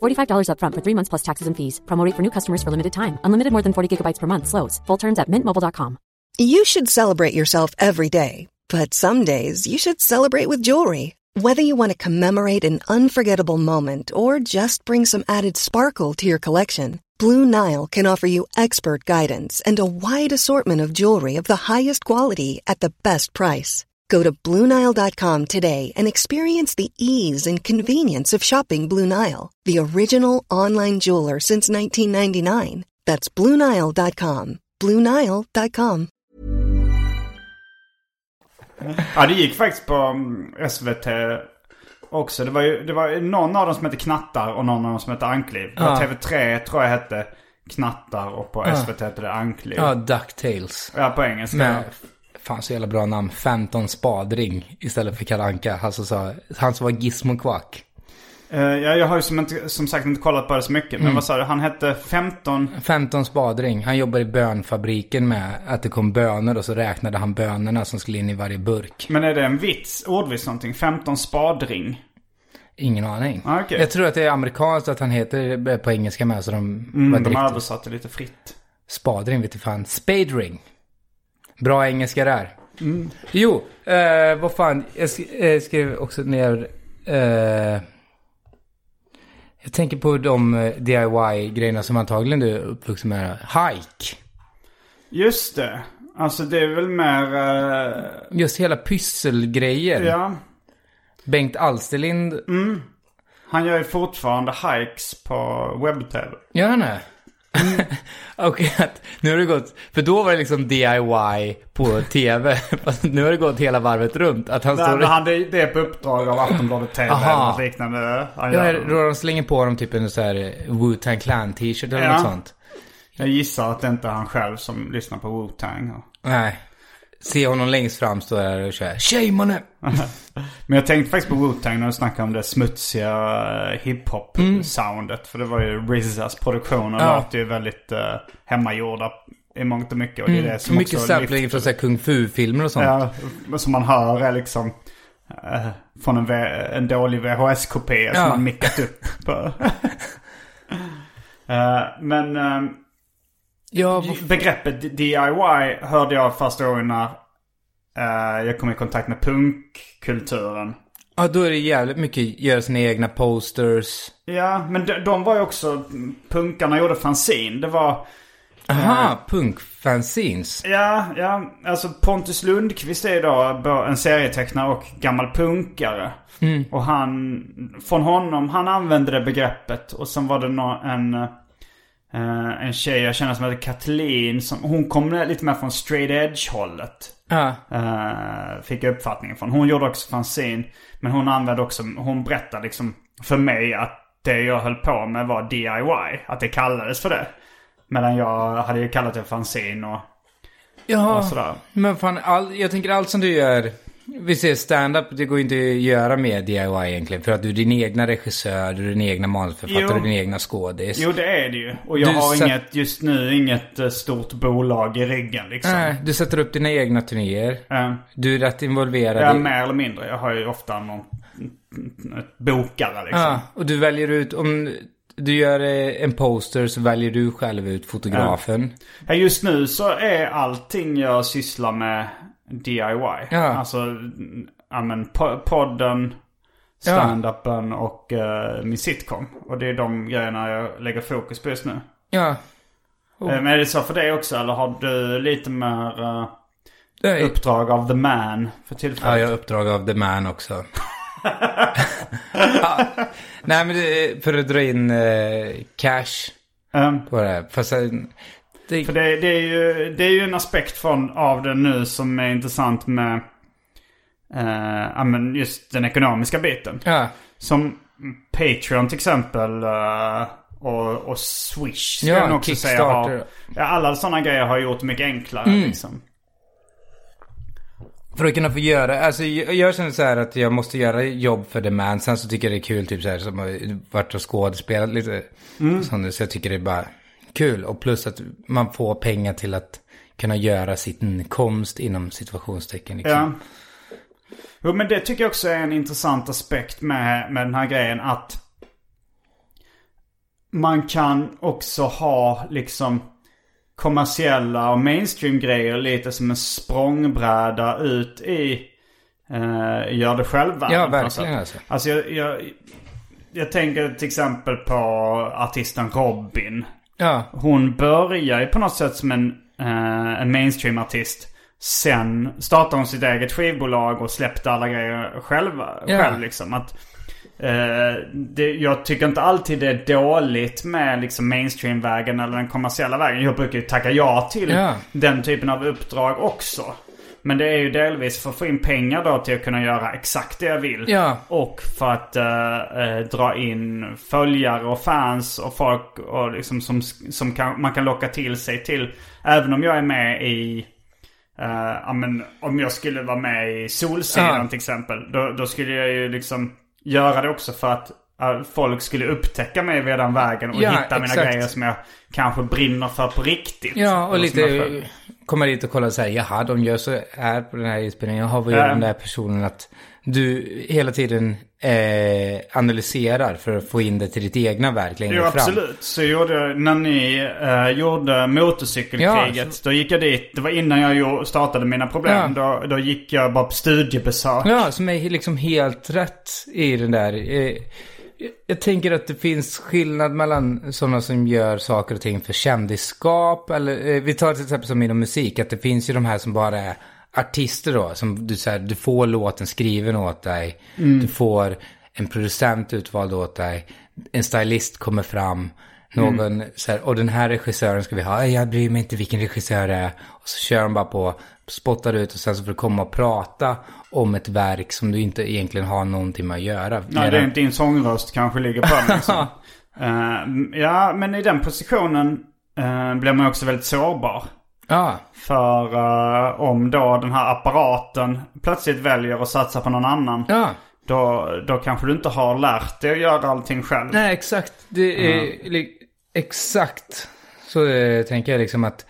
$45 upfront for three months plus taxes and fees. Promote for new customers for limited time. Unlimited more than 40 gigabytes per month. Slows. Full terms at mintmobile.com. You should celebrate yourself every day, but some days you should celebrate with jewelry. Whether you want to commemorate an unforgettable moment or just bring some added sparkle to your collection, Blue Nile can offer you expert guidance and a wide assortment of jewelry of the highest quality at the best price. Go to BlueNile.com today and experience the ease and convenience of shopping Blue Nile, the original online jeweler since 1999. That's BlueNile.com. BlueNile.com. Ja, det gick faktiskt på mm, SVT också. Det var ju det var någon av dem som hette Knattar och någon av dem som hette Ankliv. Ja. TV3 tror jag hette Knattar och på SVT hette det Ankliv. Ja, DuckTales. Ja, på engelska. Med, fan så jävla bra namn, 15 spadring istället för Kalanka. Han som, sa, han som var Gizmo Quack. Eh, ja, jag har ju som, inte, som sagt inte kollat på det så mycket. Mm. Men vad sa du? Han hette 15... 15 spadring. Han jobbar i bönfabriken med att det kom bönor och så räknade han bönorna som skulle in i varje burk. Men är det en vits? Ordvits någonting? 15 spadring? Ingen aning. Ah, okej. Jag tror att det är amerikanskt att han heter det på engelska med så de Mm, de riktigt- översatte lite fritt. Spadring vet du fan. Spadring. Bra engelska där. Mm. Jo, eh, vad fan. Jag sk- eh, skrev också ner... Eh, jag tänker på de eh, DIY-grejerna som antagligen du är uppvuxen med. Hike. Just det. Alltså det är väl mer... eh, Just hela pysselgrejer. ja. Bengt Alsterlind. Han gör ju fortfarande hikes på webb-tv. Gör han det? Okej, att nu har det gått, för då var det liksom DIY på tv. Nu har det gått hela varvet runt. Att han Där, står... där han, det, det är på uppdrag av Aftonbladet TV eller något liknande. Han Ja, då de slänger på dem typ en så här Wu-Tang Clan t-shirt eller Ja. något sånt. Jag gissar att det inte är han själv som lyssnar på Wu-Tang. Nej. Se honom längst fram stå där och köra Tjej mannen! Men jag tänkte faktiskt på Wu-Tang när du snackade om det smutsiga eh, hiphop-soundet. För det var ju RZAs produktioner Ja. låter ju väldigt uh, hemmagjorda i mångt och mycket. Och det är det som Mycket också sampling från kung fu-filmer och sånt. Ja, som man hör är liksom eh, från en, en dålig VHS-kopia som Ja. man mickat upp. Eh, men eh, Ja, begreppet DIY hörde jag första gången när eh, jag kom i kontakt med punkkulturen. ja, då är det jävligt mycket göra sina egna posters. Ja, men de, de var ju också, punkarna gjorde fanzine. Det var, Aha, punkfanzines. ja, ja, alltså Pontus Lundqvist är ju då en serietecknare och gammal punkare. Och han, från honom, han använde det begreppet. Och sen var det nå, en, eh, en tjej jag känner som heter Kathleen. Som, hon kom lite mer från straight edge hållet. Ja. Uh, fick jag uppfattningen från. Hon gjorde också fanzine. Men hon använde också, hon berättade liksom för mig att det jag höll på med var DIY. Att det kallades för det. Medan jag hade ju kallat det fanzine och, Ja, och sådär. men fan, all, jag tänker allt som du gör vi ser stand-up, det går inte att göra med DIY egentligen. För att du är din egna regissör, du är din egna manusförfattare, Jo. din egna skådis. Jo, det är det ju. Och jag Du har inget, just nu, inget eh, stort bolag i ryggen liksom. Nej, du sätter upp dina egna turnéer. Eh, Du är rätt involverad ja, i... mer eller mindre. Jag har ju ofta någon bokare liksom. Ja, och du väljer ut, om du gör eh, en poster så väljer du själv ut fotografen. Ja, just nu så är allting jag sysslar med DIY. Ja. Alltså, ja men po- podden, stand-upen och eh, min sitcom. Och det är de grejerna jag lägger fokus på just nu. Ja. Eh, Men är det så för dig också eller har du lite mer eh, Det är, uppdrag av the man för tillfället? ja, jag har uppdrag av The Man också. ja. Nej, men det för att dra in eh, cash Um, på det här. Fast det, För det, det, är ju, det är ju en aspekt från, av det nu som är intressant med eh, men just den ekonomiska biten. ja. Som Patreon till exempel eh, och, och Swish ska Ja, jag också säga har, ja, Alla sådana grejer har gjort det mycket enklare Mm. liksom. För att kunna få göra, alltså jag, känner så här att jag måste göra jobb för The Man. Sen så tycker jag det är kul typ så här som har varit och skådespelat lite. Sånt, så jag tycker det är bara kul. Och plus att man får pengar till att kunna göra sin konst inom situationstecken. Liksom. Ja. Jo men det tycker jag också är en intressant aspekt med, med den här grejen att man kan också ha liksom kommersiella och mainstream grejer lite som en språngbräda ut i eh, gör det själv Ja, verkligen alltså. Alltså jag, jag, jag tänker till exempel på artisten Robin. Ja, Hon börjar ju på något sätt som en, eh, en mainstream-artist. Sen startade hon sitt eget skivbolag och släppte alla grejer själva, Ja. själv liksom. Att, eh, det, jag tycker inte alltid det är dåligt med liksom mainstream-vägen eller den kommersiella vägen. Jag brukar ju tacka ja till Ja. den typen av uppdrag också. Men det är ju delvis för att få in pengar då till att kunna göra exakt det jag vill. Ja. Och för att eh, eh, dra in följare och fans och folk och liksom som, som kan, man kan locka till sig till. Även om jag är med i eh, ja, men om jag skulle vara med i Solsidan Ja. till exempel. Då, då skulle jag ju liksom göra det också för att eh, folk skulle upptäcka mig via den vägen och Ja, hitta mina exakt. grejer som jag kanske brinner för på riktigt. ja och lite komma dit och kolla och säga jaha, de gör så här på den här inspelningen. Jaha, vad gör Ja. den där personen? Att du hela tiden eh, analyserar för att få in det till ditt egna verk längre Jo fram. absolut. Så gjorde jag, när ni eh, gjorde motorcykelkriget. Då gick jag dit. Det var innan jag startade mina problem. Då, då gick jag bara på studiebesök. Ja, som är liksom helt rätt i den där. Eh, Jag tänker att det finns skillnad mellan sådana som gör saker och ting för kändisskap. Eller eh, vi tar till exempel som inom musik. Att det finns ju de här som bara är artister då. Som du säger, du får låten skriven åt dig. Du får en producent utvald åt dig. En stylist kommer fram. Någon så här, och den här regissören ska vi ha. "Nej, Jag bryr mig inte vilken regissör det är. Och så kör de bara på, spottar ut och sen så får du komma och prata om ett verk som du inte egentligen har någonting med att göra. Nej, det är inte din sångröst kanske ligger på liksom. Eh, Ja, men i den positionen uh, blir man också väldigt sårbar. Ja, För eh, om då den här apparaten plötsligt väljer att satsa på någon annan. ja. Då, då kanske du inte har lärt dig att göra allting själv. Nej, exakt. Det är li- exakt så tänker jag liksom att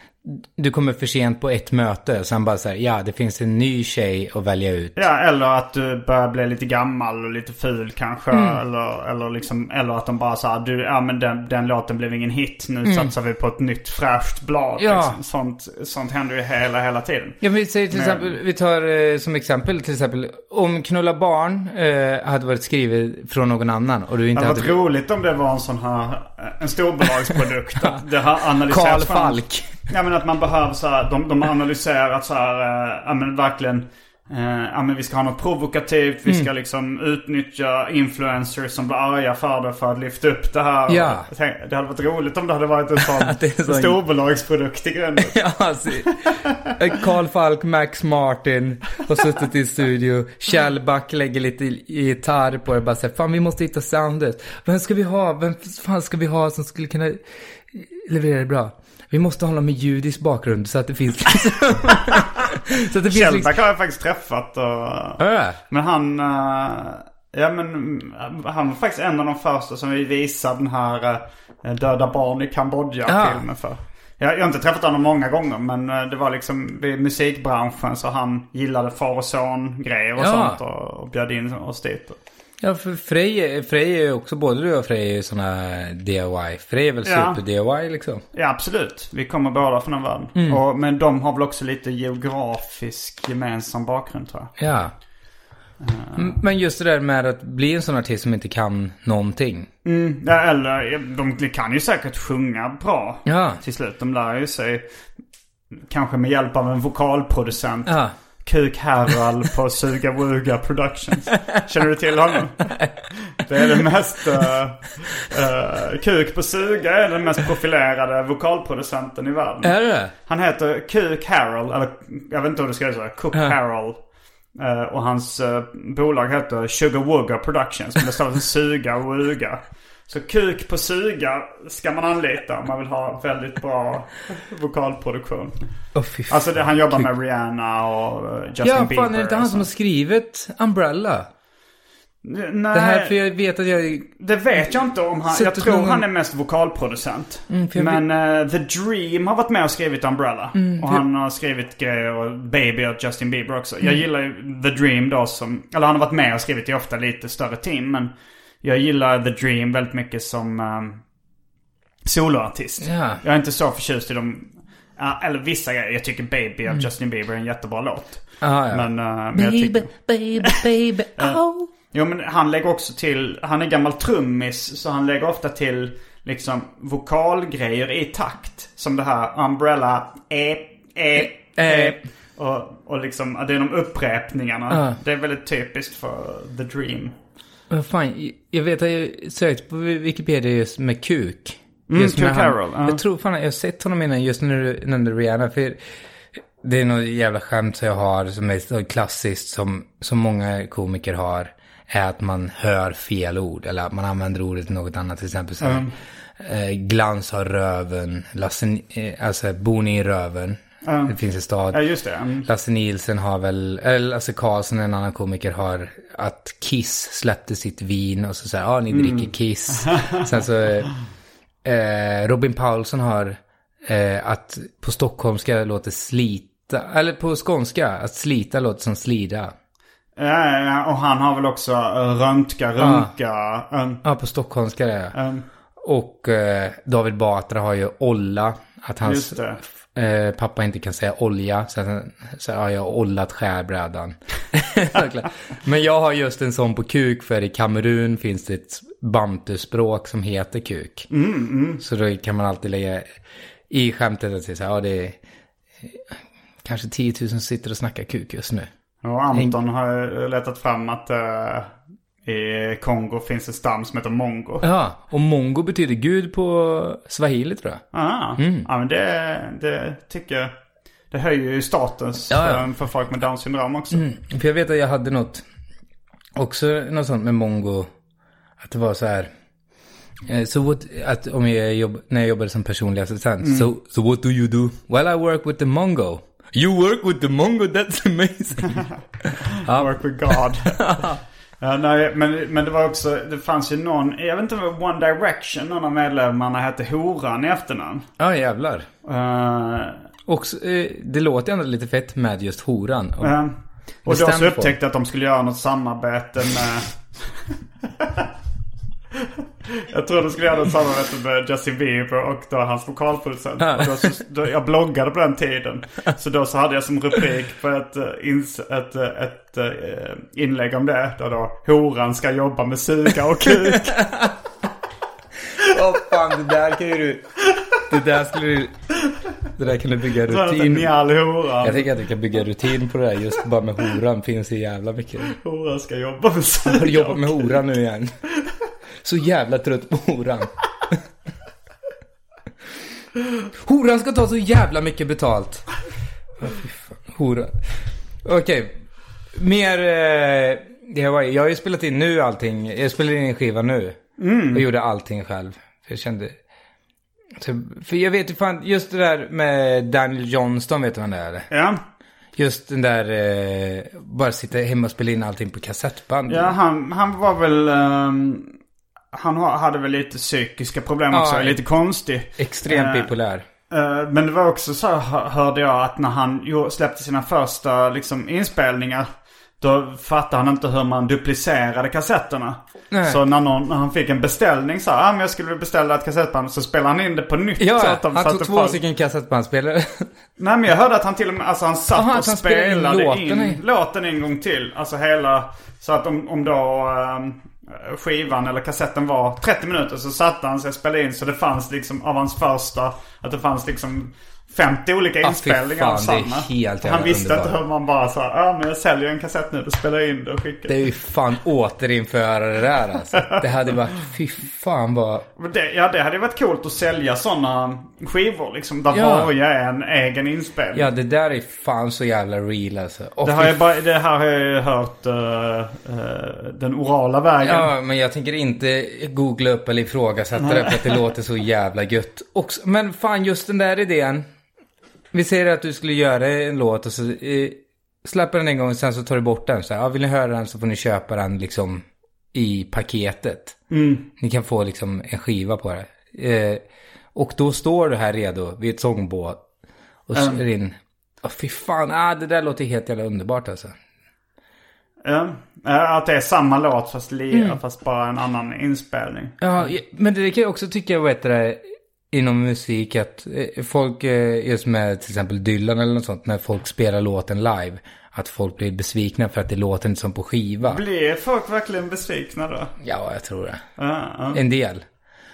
du kommer för sent på ett möte. Sen bara så här, ja, det finns en ny tjej att välja ut. Ja, eller att du börjar bli lite gammal och lite ful kanske. Mm. Eller, eller, liksom, eller att de bara sa du, ja men den, den låten blev ingen hit. Nu satsar vi på ett nytt fräscht blad. Mm. Ja. Liksom. Sånt, sånt händer ju hela, hela tiden. Ja, vi säger till Men- exempel, vi tar eh, som exempel till exempel om Knulla barn eh, hade varit skrivet från någon annan och du Det inte hade hade... varit roligt om det var en sån här, eh, en storbolagsprodukt. att det har analyserats Karl. Falk. Ja men att man behöver så här, de, de har analyserat så här, eh, ja men verkligen. eh, ja men vi ska ha något provokativt, vi Mm. ska liksom utnyttja influencers som blir arga för det för att lyfta upp det här. Ja. Och tänkte, det hade varit roligt om det hade varit en sån så- storbolagsprodukt i grunden. Ja, alltså, eh, Karl Falk, Max Martin har suttit i studio. Kjell Back lägger lite gitarr på det. Bara säger, fan vi måste hitta soundet. Vem ska vi ha? Vem fan ska vi ha som skulle kunna leverera det bra? Vi måste ha någon med judisk bakgrund så att det finns liksom... Så att det finns liksom... har jag faktiskt träffat. Och, Äh. men han... eh, ja men mm, han var faktiskt en av de första som vi visade den här eh, Döda barn i Kambodja-filmen för. Jag, jag har inte träffat honom många gånger men eh, det var liksom i musikbranschen så han gillade far och son grejer och Ja. sånt och, och bjöd in oss dit. Ja, för Frej, Frej är ju också, både du och Frej är ju sådana DIY. Frej är väl Ja. super-DIY liksom. Ja absolut. Vi kommer båda från den världen. Och, men de har väl också lite geografisk gemensam bakgrund tror jag. Ja. M- Men just det där med att bli en sån artist som inte kan någonting. Mm, ja, eller de kan ju säkert sjunga bra Ja. till slut. De lär ju sig kanske med hjälp av en vokalproducent. Ja. Kuk Harald på Suga Wuga Productions. Känner du till honom? Det är den mest... eh, eh, Kuk på Suga är den mest profilerade vokalproducenten i världen. Är det Han heter Kuk Harald, eller jag vet inte hur du ska säga. Cook Ja. Harald. Eh, och hans bolag heter Sugar Wugga Productions. Men det står för Suga Wuga. Så Kuk på Suga ska man anlita om man vill ha väldigt bra vokalproduktion. Fan. Alltså det, han jobbar med Rihanna och eh, Justin Ja, Bieber. fan är det inte han som har skrivit Umbrella? Nej, Det här, för jag vet att jag... det vet jag inte om han... Jag tror någon- han är mest vokalproducent. Mm, för Men eh, The Dream har varit med och skrivit Umbrella. Mm, och han har skrivit grejer och Baby och Justin Bieber också. Mm. Jag gillar ju The Dream då som... Eller han har varit med och skrivit i ofta lite större team. Men jag gillar The Dream väldigt mycket som um, soloartist. Ja. Jag är inte så förtjust i dem. Ja, eller vissa grejer. Jag tycker Baby Mm. av Justin Bieber är en jättebra låt. Aha, ja. Men, eh, men jag tycker... baby, baby, oh. Jo men han lägger också till, han är gammal trummis så han lägger ofta till liksom vokalgrejer i takt. Som det här Umbrella, e, e, e. Och, och liksom, det är de upprepningarna. Ja. Det är väldigt typiskt för The Dream. Vad fan, jag vet att jag sökt på Wikipedia just med kuk. Mm, Just med Kuk ja. Jag tror fan jag har sett honom innan just när när Rihanna. För det är något jävla skämt som jag har som är så klassiskt som, som många komiker har. Är att man hör fel ord. Eller att man använder ordet till något annat. Till exempel så här, eh, glans har röven. Lasse, eh, alltså bor ni i röven? Det finns en stad. Ja just det. Mm. Lasse Nielsen har väl, eller Lasse Karlsson, en annan komiker, har att Kiss släppte sitt vin och så säger ja ni dricker Kiss. Sen så, eh, Robin Paulsson har eh, att på stockholmska låter slita, eller på skånska, att slita låter som slida. Ja, ja, och han har väl också uh, röntga, runka. um, Ja, på stockholmska det um, Och eh, David Batra har ju olla, att hans. Eh, pappa inte kan säga olja. Så säger, ja, jag har ollat skärbrädan. Men jag har just en sån på kuk, för i Kamerun finns det ett bantuspråk som heter kuk. Mm, Så då kan man alltid lägga i skämtet att säga så här, ja det är kanske 10 000 som sitter och snackar kuk just nu. och Anton har letat fram att uh, i Kongo finns en stam som heter mongo. Ja, och mongo betyder gud på swahili tror jag. Ah, Ja, men det, det tycker jag. Det höjer ju status Ja, ja. För, folk med Downs syndrom också. För jag vet att jag hade något, också något sånt med mongo, att det var så här, eh, så what, att om jag jobb, när jag jobbade som personlig assistent, so, so what do you do? Well I work with the mongo. You work with the mongo, that's amazing. Work with God. ja, nej, men, men det var också, det fanns ju någon, jag vet inte om One Direction, någon av medlemmarna hette Horan i efternamn. Ja jävlar. Uh, Och eh, det låter ändå lite fett med just horan. Och, uh, och då så upptäckte jag att de skulle göra något samarbete med... jag tror de skulle göra något samarbete med Justin Bieber och då hans vokalproducent. Och då, så, då, jag bloggade på den tiden. Så då så hade jag som rubrik på ett, eh, ins, ett, eh, ett, eh, inlägg om det. Där då horan ska jobba med suga och kuk. Åh fan, det där kan ju du... Det där skulle du... Det där kan du bygga rutin. Jag tänker att du kan bygga rutin på det där. Just bara med horan finns det jävla mycket. Horan ska jobba med suga du jobbat och med kuk. horan nu igen? Så jävla trött på horan. Horan ska ta så jävla mycket betalt. Horan. Okej. Mer... Eh, det var, jag har ju spelat in nu allting. Jag spelade in en skiva nu. Och gjorde allting själv. För jag kände... För jag vet ju fan, just det där med Daniel Johnston, vet du vem det är? Ja. Just den där, eh, bara sitta hemma och spela in allting på kassettband. Ja, han, han var väl... ehm, han ha- hade väl lite psykiska problem Ja, också. Lite konstig. Extremt Eh, bipolär. Eh, Men det var också så hörde jag att när han släppte sina första liksom, inspelningar. Då fattade han inte hur man duplicerade kassetterna. Nej. Så när, någon, när han fick en beställning så här, ah, men jag skulle beställa ett kassettband. Så spelade han in det på nytt. så Ja, att de- så han tog två fanns- stycken kassettbandspelare. Nej men jag hörde att han till och med, alltså han satt Aha, och han spelade in spelade låten in låten en gång till. Alltså hela, så att om, om då ehm, Eh, skivan eller kassetten var 30 minuter så satte han sig och spelade in. Så det fanns liksom av hans första, att det fanns liksom 50 olika Ah, inspelningar fan, av samma. han visste inte hur man bara sa, ja men jag säljer en kassett nu, då spelar jag in det och skickar Det är ju fan återinföra det där alltså. Det hade varit, fy fan vad... Det, ja det hade varit coolt att sälja sådana skivor liksom. Där Ja. varje är en egen inspelning. Ja, det där är fan så jävla real alltså. Och Det, har bara, det här har jag ju hört eh, eh, den orala vägen. Ja, men jag tänker inte googla upp eller ifrågasätta det för att det låter så jävla gött. Också, men fan, just den där idén. Vi säger att du skulle göra en låt och så eh, släpper den en gång och sen så tar du bort den. Så här, ja, vill ni höra den så får ni köpa den liksom i paketet. Ni kan få liksom en skiva på det. Eh, och då står du här redo vid ett sångbåt och kör in. Åh fy fan, ah, det där låter helt jävla underbart alltså. Ja. Eh, Att det är samma låt fast, li- Mm. fast bara en annan inspelning. Ja, men det kan jag också tycka, vad heter det, inom musik att eh, folk, eh, just med till exempel Dylan eller något sånt, när folk spelar låten live, att folk blir besvikna för att det låter inte som på skiva. Blir folk verkligen besvikna då? Ja, jag tror det. Ja, ja. En del.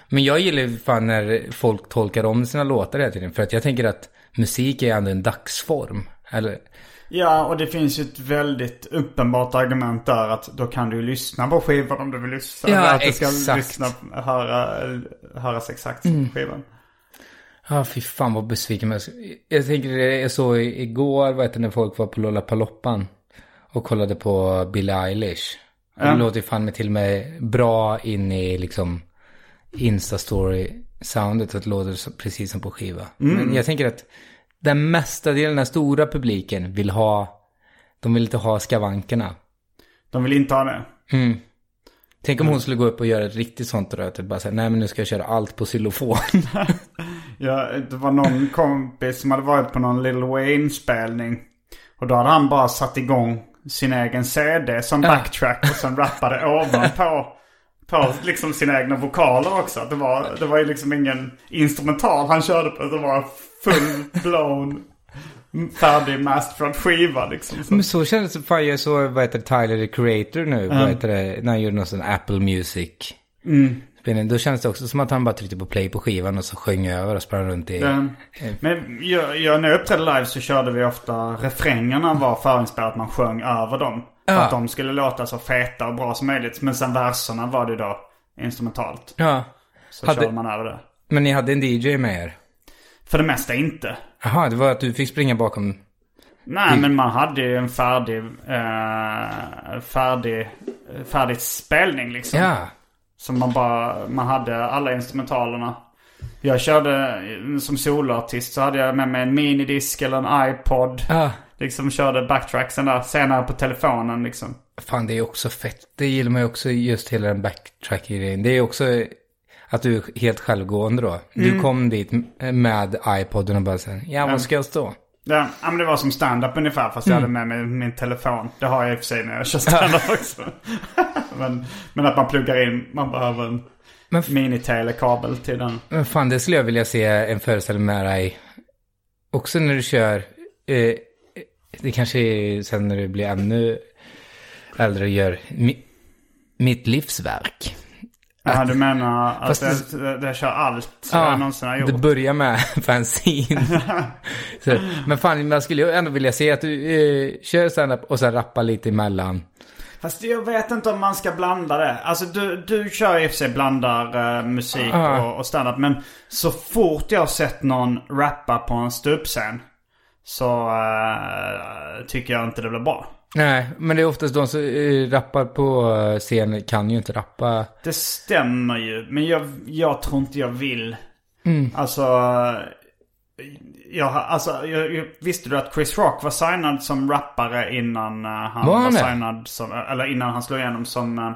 Men jag gillar ju fan när folk tolkar om sina låtar hela tiden, för att jag tänker att musik är ändå en dagsform. Eller, ja, och det finns ju ett väldigt uppenbart argument där att då kan du ju lyssna på skivan om du vill lyssna. Ja, att du ska exakt. Mm. lyssna, höra, höras exakt på skivan. ja fy fan vad besviken jag Jag tänker det är så igår, heter det, när folk var på Lollapaloopan och kollade på Billie Eilish. Det låter ju fan med till och med bra in i liksom Insta-story-soundet. att Det låter precis som på skiva. Men jag tänker att den mesta delen, den stora publiken vill ha, de vill inte ha skavankerna. De vill inte ha det. Tänk om hon skulle gå upp och göra ett riktigt sånt röt. Typ bara säga, nej men nu ska jag köra allt på xylofon. Ja, det var någon kompis som hade varit på någon Lil Wayne-spelning. Och då hade han bara satt igång sin egen CD som backtrack och sen rappade ovanpå. På liksom sina egna vokaler också. Det var, det var ju liksom ingen instrumental han körde på. Det var full-blown färdig masterad skiva liksom. Så. Men så kändes det, fan jag såg, vad heter Tyler the Creator nu, vad heter det, när han gjorde någon sån Apple Music. spelning. Då kändes det också som att han bara tryckte på play på skivan och så sjöng över och sprang runt i... Den, men jag, jag, när jag uppträdde live så körde vi ofta refrängerna var förinspelat. Man sjöng över dem. För Ja. att de skulle låta så feta och bra som möjligt. Men sen verserna var det då instrumentalt. Ja. Så Hade- körde man över det. Men ni hade en DJ med er? För det mesta inte. Jaha, det var att du fick springa bakom... Nej men man hade ju en färdig, eh, färdig, färdig spelning liksom. Ja. Som man bara, man hade alla instrumentalerna. Jag körde som soloartist så hade jag med mig en minidisk eller en iPod. Ja. Liksom körde backtracksen där senare på telefonen liksom. Fan, det är också fett. Det gillar man ju också, just hela den backtracking-grejen. Det är också att du är helt självgående då. Du kom dit med iPoden och bara så här, ja, vad ska jag stå? Ja, men det var som stand-up ungefär fast jag hade med mig min telefon. Det har jag i och för sig när jag kör stand-up också. men, men att man pluggar in, man behöver en Men mini-telekabel till den. Men fan, det skulle jag vilja se en föreställning med dig. Också när du kör. Eh, det kanske är sen när du blir ännu äldre och gör mi, mitt livsverk. Ja, du menar att Fast det, det, det kör allt jag någonsin har gjort? det börjar med så, men fan, man skulle ju ändå vilja se att du eh, kör stand-up och sen rappar lite emellan. Fast jag vet inte om man ska blanda det. Alltså du, du kör i och för sig blandar eh, musik Ja. och, och standup. Men så fort jag har sett någon rappa på en ståuppscen så eh, tycker jag inte det blir bra. Nej, men det är oftast de som eh, rappar på eh, scen kan ju inte rappa. Det stämmer ju. Men jag, jag tror inte jag vill. Mm. Alltså Jag, alltså, jag, visste du att Chris Rock var signad som rappare innan han Var var, signad som, eller innan han slog igenom som uh,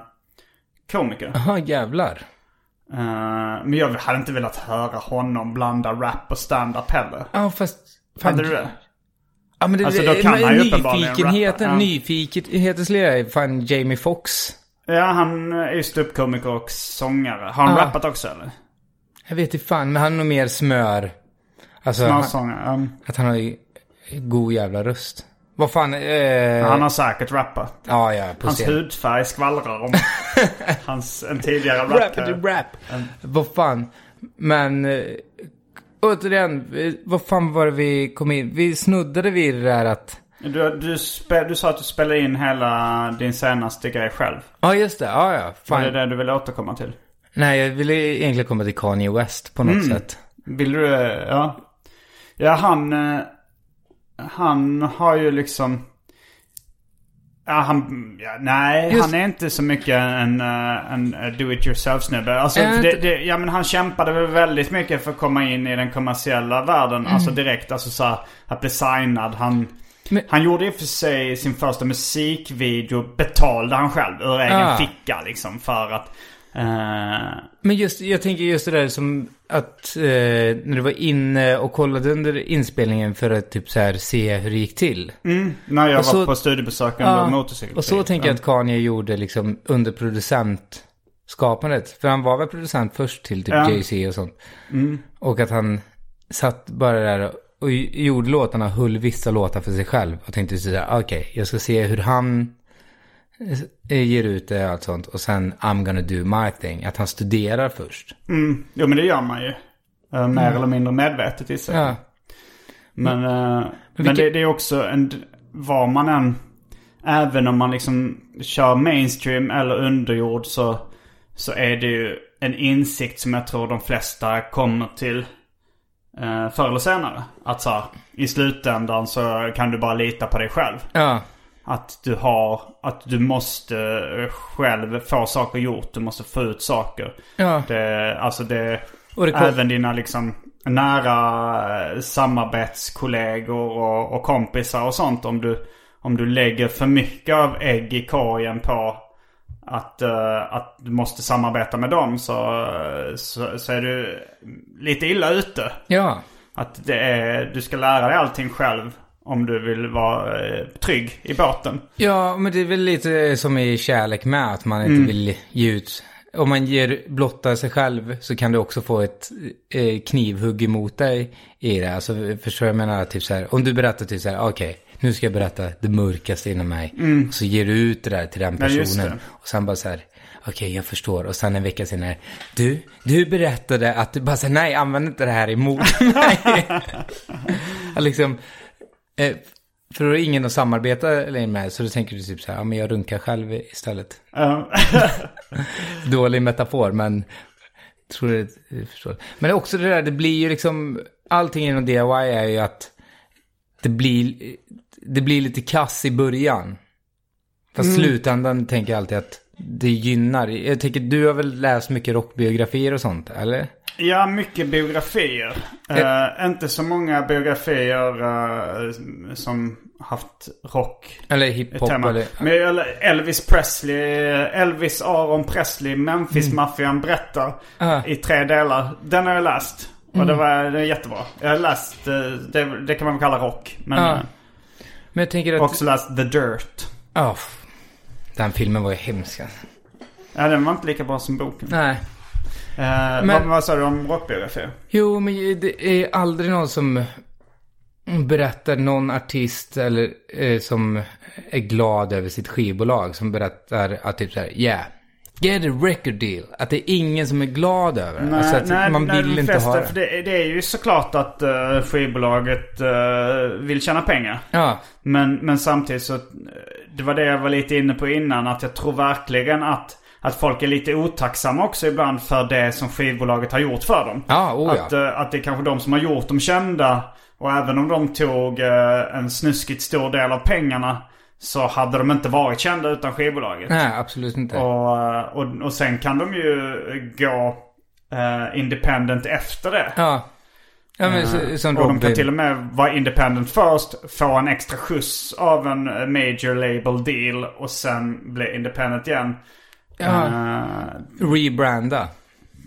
komiker? Jaha, jävlar. Eh, men jag hade inte velat höra honom blanda rap och stand-up heller. Ja, fast... Hade du det? Ja, men det, Alltså, då kan men han ju uppenbarligen Nyfikenheten, nyfikenhetens lirare är fan Jamie Foxx. Ja, han är ju ståuppkomiker och sångare. Har han Ah. rappat också eller? Jag vet inte fan, men han är nog mer smör. Alltså, Smörsångare. Um, att han har ju god jävla röst. Vad fan, eh, han har säkert rappat. Ja, ja, på Hans scen. hudfärg skvallrar om hans en tidigare Rappity rap. rap. Vad fan. Men, eh, återigen, vad fan var det vi kom in? Vi snuddade vid det där att... Du, du, spe, du sa att du spelade in hela din senaste grej själv. Ja, just det. Ja, ja. Var Fan. det det du ville återkomma till? Nej, jag ville egentligen komma till Kanye West på något Mm. sätt. Vill du, eh, ja. Ja, han, eh, han har ju liksom... Ja, han, ja, nej, Just- han är inte så mycket en, eh, en eh, do-it-yourself-snubbe. Alltså, det, det, ja men han kämpade väl väldigt mycket för att komma in i den kommersiella världen. Mm. Alltså direkt, alltså så här, att bli signad. Han, Men- han gjorde i och för sig sin första musikvideo, betalade han själv ur egen Ah. ficka liksom. För att... eh, Men just, jag tänker just det där som att eh, när du var inne och kollade under inspelningen för att typ så här se hur det gick till. när jag Och så- var på studiebesök under Ja, motorcykel. och så tänker jag att Kanye gjorde liksom under producentskapandet. För han var väl producent först till typ Ja. Mm. Jay-Z och sånt. Och att han satt bara där och gjorde låtarna, höll vissa låtar för sig själv. Och tänkte sådär, okej, jag ska se hur han eh, ger ut det och allt sånt. Och sen I'm gonna do my thing. Att han studerar först. Jo men det gör man ju. Eh, mer eller mindre medvetet i sig. Ja. Men, eh, men, vilket- det, det är också en... Var man än... Även om man liksom kör mainstream eller underjord så, så är det ju en insikt som jag tror de flesta kommer till eh, förr eller senare. Att så här, i slutändan så kan du bara lita på dig själv. Ja. Att du har, att du måste själv få saker gjort. Du måste få ut saker. Ja. Det, alltså det, det även dina liksom nära eh, samarbetskollegor och, och kompisar och sånt. Om du, om du lägger för mycket av ägg i korgen på att, eh, att du måste samarbeta med dem så, så, så är du lite illa ute. Ja. Att det är, du ska lära dig allting själv om du vill vara eh, trygg i båten. Ja, men det är väl lite som i kärlek med, att man inte vill ge ut. Om man ger blotta sig själv så kan du också få ett eh, knivhugg emot dig i det. Alltså, förstår jag menar? Typ så här, om du berättar typ så här, okej, nu ska jag berätta det mörkaste inom mig. Och så ger du ut det där till den Ja, personen. det. och sen bara så här, okej, jag förstår. Och sen en vecka senare, du, du berättade att du bara så här, nej, använd inte det här emot mig. Ja, liksom, eh, för då är det ingen att samarbeta med. Så då tänker du typ så här, ja men jag runkar själv istället. Dålig metafor, men tror det, jag förstår. Men också det där, det blir ju liksom, allting inom DIY är ju att det blir, det blir lite kass i början. Fast slutändan tänker jag alltid att det gynnar. Jag tänker, du har väl läst mycket rockbiografier och sånt, eller? Ja, mycket biografier. Eh, inte så många biografier eh, som haft rock Eller hiphop, eller... Men Elvis Presley, Elvis Aron Presley, Memphis-maffian berättar Ah. i tre delar. Den har jag läst. Och det var det är jättebra. Jag har läst, eh, det, det kan man väl kalla rock. Men Ja. eh, Men jag tänker att... också läst The Dirt. Ja, f- den filmen var ju hemsk. alltså. Ja, den var inte lika bra som boken. Nej. Eh, Men- vad, vad sa du om rockbiografier? Jo, men det är aldrig någon som berättar, någon artist eller eh, som är glad över sitt skivbolag som berättar att typ så här, yeah, get a record deal. Att det är ingen som är glad över det. Alltså att man vill de inte flesta, ha det. För det, det är ju såklart att uh, skivbolaget eh, vill tjäna pengar. Ja, Men, men samtidigt så, eh, det var det jag var lite inne på innan. Att jag tror verkligen att, att folk är lite otacksamma också ibland för det som skivbolaget har gjort för dem. Ja, oh ja. att, eh, att det är kanske de som har gjort dem kända. Och även om de tog en snuskigt stor del av pengarna. Så hade de inte varit kända utan skivbolaget. nej, absolut inte. Och, och, och sen kan de ju gå eh, independent efter det. Ja, Ja, men så, som Och de kan till och med vara independent först, få en extra skjuts av en eh, major label deal och sen bli independent igen. Ja. Eh, Rebranda.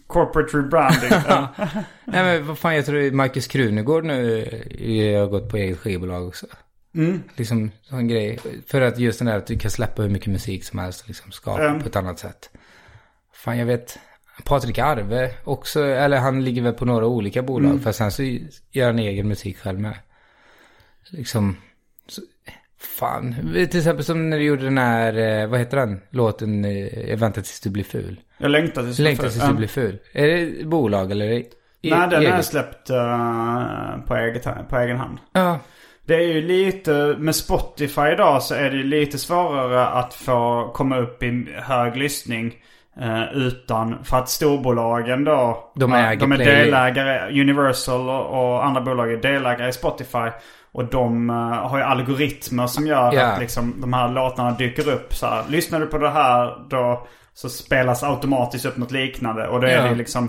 corporate rebranding. Nej men vad fan, jag tror Marcus Krunegård nu eh, har gått på eget skivbolag också. Mm. Liksom sån grej. För att just den där att du kan släppa hur mycket musik som helst och liksom skapa Mm. på ett annat sätt. Fan jag vet. Patrik Arve också, eller han ligger väl på några olika bolag. Mm. För sen så gör han egen musik själv med. Liksom. Så, fan. Till exempel som när du gjorde den här, eh, vad heter den? Låten eh, Jag väntar tills du blir ful. Jag längtar tills Längtar tills du blir ful. Är det bolag eller? E- Nej, den är eget? släppt eh, på, eget, på egen hand. Ja. Det är ju lite, med Spotify idag så är det lite svårare att få komma upp i hög lyssning. eh, utan, för att storbolagen då, De eh, äger de är delägare, Universal och, andra bolag är delägare i Spotify. Och de eh, har ju algoritmer som gör Ja. att liksom, de här låtarna dyker upp. Så här, lyssnar du på det här då så spelas automatiskt upp något liknande. Och då är Ja. det liksom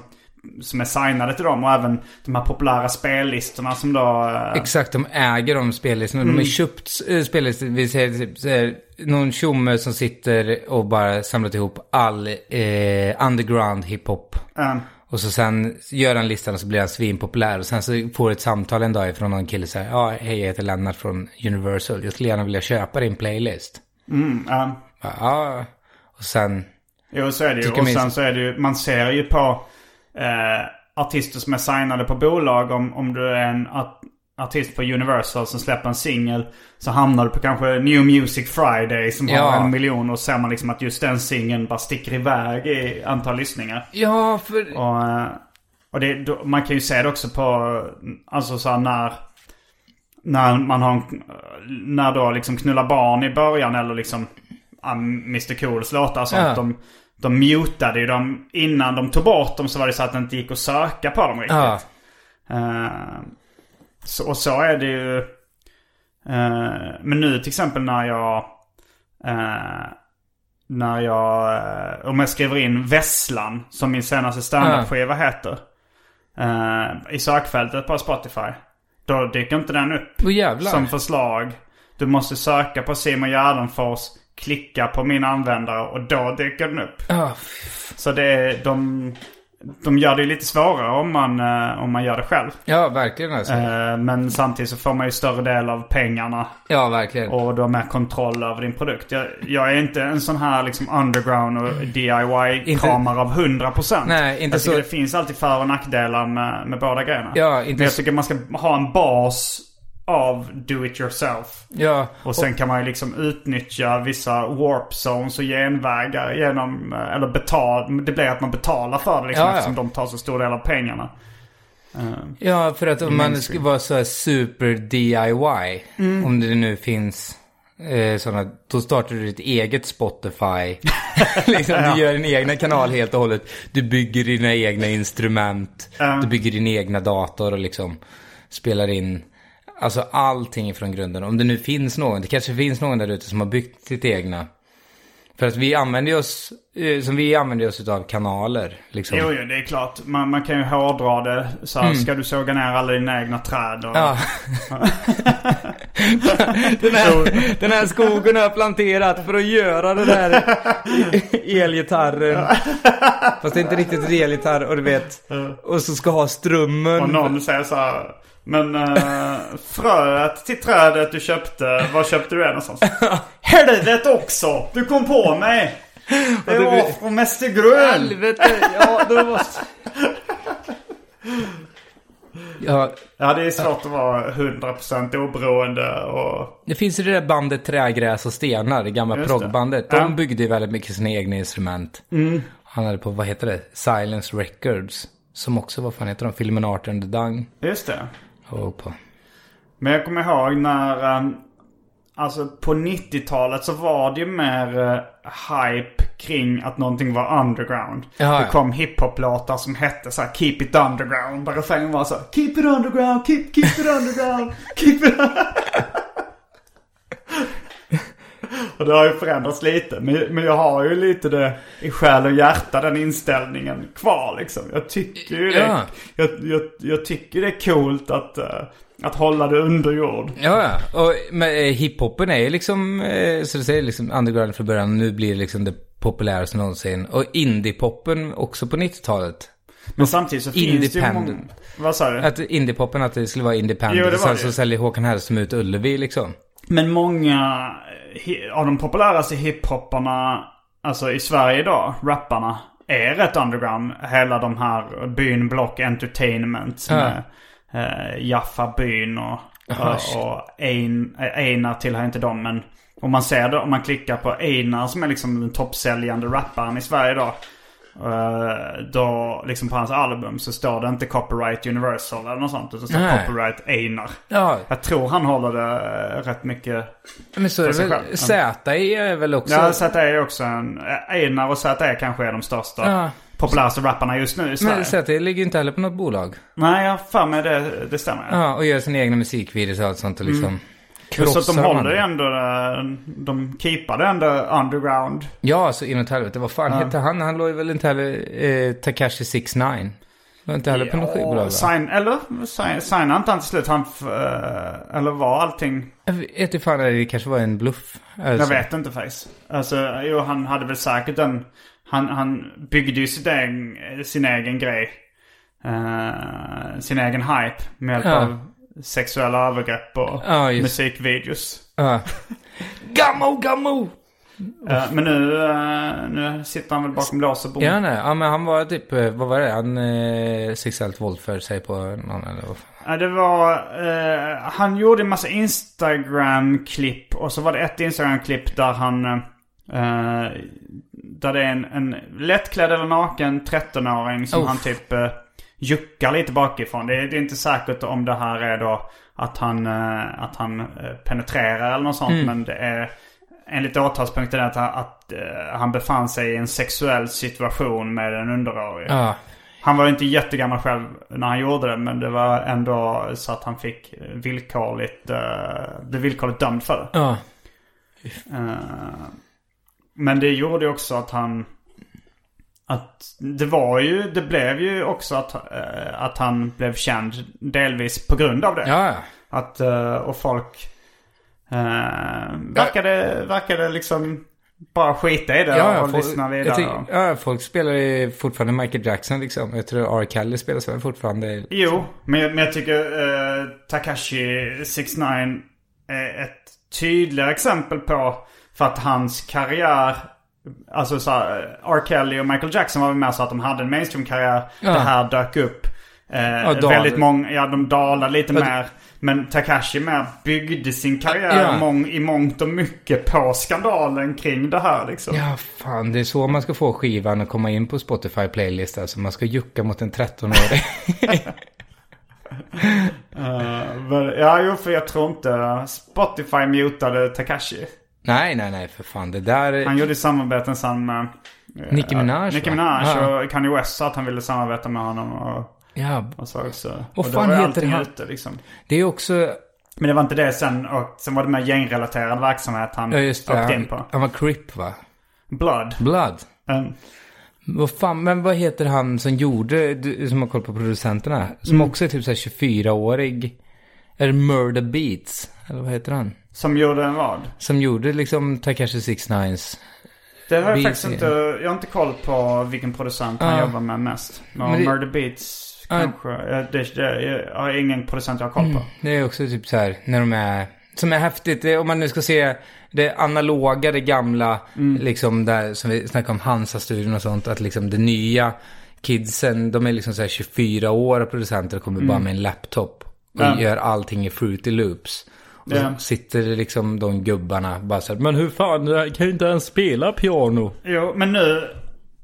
som är signade till dem. Och även de här populära spellistorna som då... eh, Exakt, de äger de spellistorna. De har köpt äh, spellistor. Vi säger typ någon tjomme som sitter och bara samlat ihop all eh, underground hiphop. eh, Och så sen gör han listan och så blir han svinpopulär. Och sen så får ett samtal en dag ifrån någon kille så här. Ja, hej jag heter Lennart från Universal. Jag skulle gärna vilja köpa din playlist. mm, eh. Ja, Ja, och sen. Jo, så är det ju. Och sen så är det ju, man ser ju på eh, artister som är signade på bolag. Om, om du är en art, artist på Universal som släpper en singel. Så hamnar du på kanske New Music Friday som har Ja. en miljon. Och ser man liksom att just den singeln bara sticker iväg i antal lyssningar. Ja, för... Och, eh, och det, då, man kan ju se det också på, alltså så när, när man har, en- när då liksom knulla barn i början eller liksom ja, Mr Cools låtar så Ja. att de, de mutade ju dem innan de tog bort dem så var det så att det inte gick att söka på dem riktigt. Ja. Eh, så, och så är det ju. eh, men nu till exempel när jag... eh, när jag... om jag skriver in Vesslan, som min senaste standardskiva heter. eh, I sökfältet på Spotify. Då dyker inte den upp jävlar. som förslag. Du måste söka på Simon Gärdenfors, klicka på min användare och då dyker den upp. Ja, Så det är, de, de gör det lite svårare om man, eh, om man gör det själv. ja, verkligen alltså. Eh, Men samtidigt så får man ju större del av pengarna. Ja, verkligen. Och du har mer kontroll över din produkt. Jag, jag är inte en sån här liksom underground och DIY-kramare av 100%. Nej, inte jag tycker så- det finns alltid för och nackdelar med, med båda grejerna. Ja, inte Men jag tycker man ska ha en bas av do it yourself. Ja, Och sen kan man ju liksom utnyttja vissa warp zones och genvägar genom, eh, eller betal, det blir att man betalar för det liksom Ja, ja. eftersom de tar så stor del av pengarna. Ja, för att om man ska vara så här super DIY, Mm. om det nu finns eh, sådana, då startar du ditt eget Spotify. liksom, Du gör din egna kanal helt och hållet. Du bygger dina egna instrument. Ja. Du bygger din egna dator och liksom spelar in. Alltså allting från grunden. Om det nu finns någon, det kanske finns någon där ute som har byggt sitt egna. För att vi använder oss, eh, som vi använder oss av kanaler. Liksom. Jo, jo, det är klart. Man, man kan ju hårdra det. Så här, ska du såga ner alla dina egna träd? Och, Mm. Ja. den, här, den här skogen har jag planterat för att göra den här elgitarren. Fast det är inte riktigt en elgitarr och du vet. Och så ska ha strömmen. och någon säger så här. Men uh, fröet till trädet du köpte, var köpte du det någonstans? Helvete också! Du kom på mig! Det det var från Mäster Grön! Helvete, ja då måste... Ja, Ja, det är svårt att vara 100% oberoende och... det finns ju det där bandet Trägräs och Stenar, det gamla det. proggbandet. Ja. De byggde ju väldigt mycket sina egna instrument. Han hade på, vad heter det? Silence Records. Som också, vad fan heter de? Filmen Art and the Dung. Just det. På. Men jag kommer ihåg när... Um, alltså på 90-talet så var det ju mer uh, hype kring att någonting var underground. Ja, det ja. kom hiphop-låtar som hette så här Keep it underground. Där refrängen var så här, Keep it underground, keep, keep it underground, keep it Och det har ju förändrats lite. Men, men jag har ju lite det i själ och hjärta, den inställningen kvar liksom. Jag tycker ju det. Ja. Jag, jag, jag tycker det är coolt att, eh, att hålla det under jord. Ja, ja. Och men, eh, hiphopen är ju liksom, eh, så du säger liksom underground från början. Nu blir det liksom det populäraste någonsin. Och indiepopen också på 90-talet. Men samtidigt så finns det ju många... Vad sa du? Att indiepopen, att det skulle vara independent. Jo, det och var sen det. så säljer Håkan Hellström ut Ullevi liksom. Men många hi- av de populäraste hiphopparna, alltså i Sverige idag, rapparna, är rätt underground. Hela de här Byn Block Entertainment är eh, Jaffa Byn och, Aha, och, och Ein, eh, Einar tillhör inte dem men om man ser det, om man klickar på Einar som är liksom den toppsäljande rapparen i Sverige idag. Eh, då, liksom på hans album så står det inte copyright Universal eller något sånt. Utan så står copyright Einar. Ja, Jag tror han håller det eh, rätt mycket men så är det väl. själv. Z är väl också... Ja, ZE är också en... Einar och ZE kanske är de största Ja. populäraste rapparna just nu i Sverige. Men Z ligger ju inte heller på något bolag. Nej, jag har för mig det, det stämmer. Ja. Och gör sina egna musikvideos och allt sånt och liksom... Plus att de krossar håller ändå... De keepade ändå underground. Ja, så inåt helvete. Vad fan heter han? Han låg väl inte heller... Eh, Takashi 69 Var inte heller på något skivbolag sign, eller sign, signade inte han till slut? Han, eh, eller var allting... Jag vet inte fan, det kanske var en bluff. Jag Alltså. vet inte faktiskt. Alltså, jo han hade väl säkert en... Han, han byggde ju sin egen, sin egen grej. Eh, sin egen hype med hjälp Ja. av sexuella övergrepp och just- musikvideos. Ja. Gammo, gammo! Eh, men nu, eh, nu sitter han väl bakom lås och bom. Ja, nej. Ja, men han var typ, eh, vad var det? Han eh, sexuellt våldför sig på någon eller vad. Ja, det var... Eh, han gjorde en massa Instagram-klipp. Och så var det ett Instagram-klipp där han... Eh, där det är en, en lättklädd eller naken 13-åring som Uff. han typ eh, juckar lite bakifrån. Det är, det är inte säkert om det här är då att han, eh, att han eh, penetrerar eller något sånt. Mm. Men det är... Enligt åtalspunkten att, han- att eh, han befann sig i en sexuell situation med en underårig. Ja. Han var inte jättegammal själv när han gjorde det. Men det var ändå så att han fick villkorligt, uh, blev villkorligt dömd för det. Ja. Eh, men det gjorde också att han... Att det var ju, det blev ju också att, eh, att han blev känd delvis på grund av det. Ja. Att, eh, och folk uh, verkade, verkade liksom bara skita i det Ja, och folk, lyssna vidare. tycker- ja, folk spelar ju fortfarande Michael Jackson liksom. Jag tror R. Kelly spelas väl fortfarande. Jo, men jag, men jag tycker uh, Takashi 69 är ett tydligare exempel på för att hans karriär Alltså så här, R. Kelly och Michael Jackson var väl mer så att de hade en mainstream-karriär. Ja. Det här dök upp. Eh, Ja, väldigt många, ja de dalade lite Ja, mer. Men Takashi mer byggde sin karriär Ja. mång, i mångt och mycket på skandalen kring det här liksom. Ja, fan. Det är så man ska få skivan att komma in på Spotify playlist. Alltså man ska jucka mot en 13-åring. Eh, men- ja, jo, för jag tror inte Spotify mutade Takashi. Nej, nej, nej. För fan. Det där... Han gjorde samarbeten sen med... eh, Nicki Minaj, Nicki? Minaj Ja. och Kanye West sa att han ville samarbeta med honom och, Ja, och så också. Vad och fan heter han? Ute, liksom. det är också... Men det var inte det sen. Och sen var det mer gängrelaterad verksamhet han Ja, just det. åkte in Han, på. han var Crip, va? Blood. Blood. Um, Vad fan, men vad heter han som gjorde, som har koll på producenterna? Som Mm. också är typ såhär 24-årig. Är det Murder Beats? Eller vad heter han? Som gjorde en vad? Som gjorde liksom Takashi 69s. Det har jag Beats, faktiskt inte... Jag har inte koll på vilken producent han Ja. jobbar med mest. Men det- Murder Beats Ja. kanske. Det, det, jag har ingen producent jag har koll på. Det är också typ så här när de är, som är häftigt, det, om man nu ska se det analoga, det gamla, Mm. liksom där som vi snackade om Hansa-studion och sånt, att liksom det nya kidsen, de är liksom så här 24 år och producenter och kommer bara med en laptop och Mm. Ja. gör allting i Fruity Loops. Ja. så sitter liksom de gubbarna bara så här, men hur fan, jag kan ju inte ens spela piano. Jo, men nu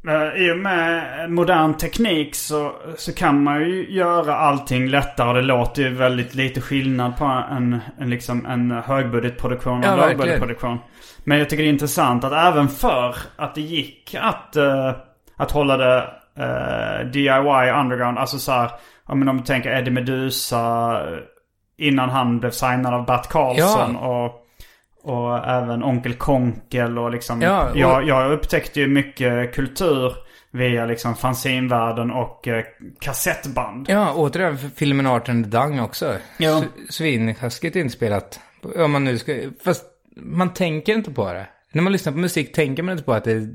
eh, i och med modern teknik så, så kan man ju göra allting lättare. Det låter ju väldigt lite skillnad på en, en, liksom en högbudgetproduktion och Ja, en verkligen. lågbudgetproduktion. Men jag tycker det är intressant att även för att det gick att, eh, att hålla det eh, DIY underground. Alltså så här, ja, men om du tänker Eddie Meduza eh, innan han blev signad av Bert Karlsson. Och, och även Onkel Konkel och liksom. Ja, och- jag, jag upptäckte ju mycket kultur via liksom fanzinvärlden och eh, kassettband. Ja, återigen filmen Art and the Dung också. Ja. S- Svintaskigt inspelat. Om man nu ska, fast man tänker inte på det. När man lyssnar på musik tänker man inte på att det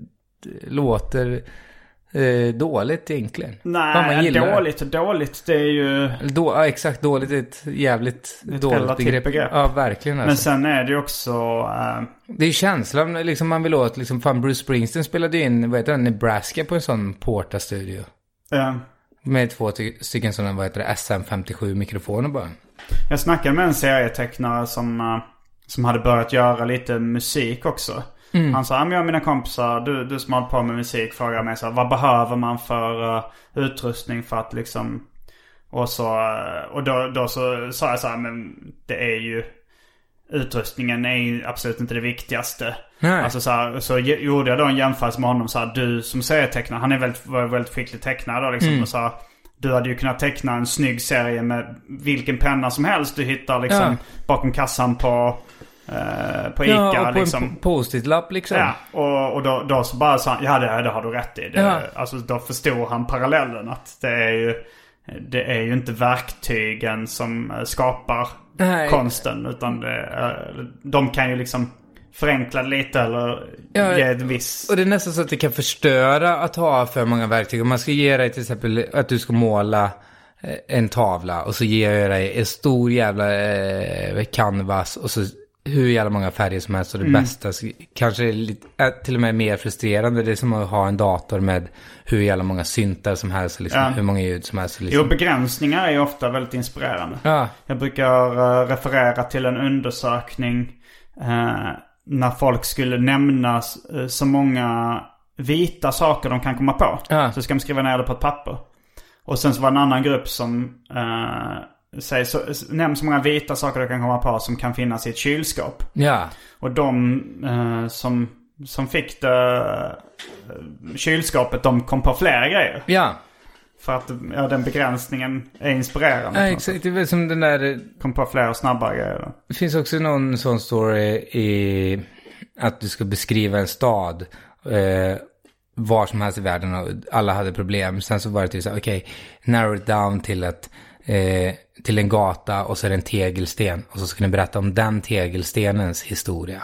låter eh, dåligt egentligen. Nej, dåligt och dåligt. Det är ju... Då, ja, exakt, dåligt är ett jävligt Ett dåligt begrepp. begrepp. Ja, verkligen Men alltså. sen är det ju också... eh, Det är känslan liksom man vill åt. Liksom, fan, Bruce Springsteen spelade ju in, vad heter det, Nebraska på en sån Porta-studio. eh, Med två ty- stycken sådana, vad heter det, SM57-mikrofoner bara. Jag snackade med en serietecknare som, eh, som hade börjat göra lite musik också. Han sa, "Ja, men jag och mina kompisar, du, du som har på med musik frågar mig så här, vad behöver man för eh, utrustning för att liksom... Och så, eh, och då, då så sa jag så här, men det är ju... Utrustningen är ju absolut inte det viktigaste. Nej. Alltså så, här, så gjorde jag då en jämförelse med honom så här, du som serietecknare, han är väldigt, var väldigt skicklig tecknare då liksom. Och så här, du hade ju kunnat teckna en snygg serie med vilken penna som helst du hittar liksom Ja. bakom kassan på, eh, på Ica. Ja, och på liksom. en po- post-it-lapp liksom. Ja, och, och då, då så bara sa han, ja det, det har du rätt i. Det, Ja. Alltså då förstod han parallellen att det är ju, det är ju inte verktygen som eh, skapar Nej. konsten. Utan det, är- de kan ju liksom förenkla lite eller Ja, ge ett viss... Och det är nästan så att det kan förstöra att ha för många verktyg. Om man ska ge dig till exempel att du ska måla eh, en tavla och så ger jag dig en stor jävla eh, canvas och så hur jävla många färger som helst och det bästa så kanske är lite, till och med mer frustrerande. Det är som att ha en dator med hur jävla många syntar som helst liksom, Ja. hur många ljud som helst. och Jo, Liksom. begränsningar är ju ofta väldigt inspirerande. Ja, Jag brukar eh, referera till en undersökning eh, när folk skulle nämna eh, så många vita saker de kan komma på. Ja. Så ska de skriva ner det på ett papper. Och sen så var det en annan grupp som säger så, nämn så många vita saker du kan komma på som kan finnas i ett kylskåp. ja, Och de eh, som, som fick det eh, kylskåpet, de kom på flera grejer. ja. För att ja, den begränsningen är inspirerande. ja exakt. Det är som den där Kom på fler och snabbare grejer. Det finns också någon sån story i att du ska beskriva en stad. Eh, var som helst i världen och alla hade problem. Sen så var det typ så här, okej, narrow it down till att eh, till en gata och så är det en tegelsten. Och så ska ni berätta om den tegelstenens historia.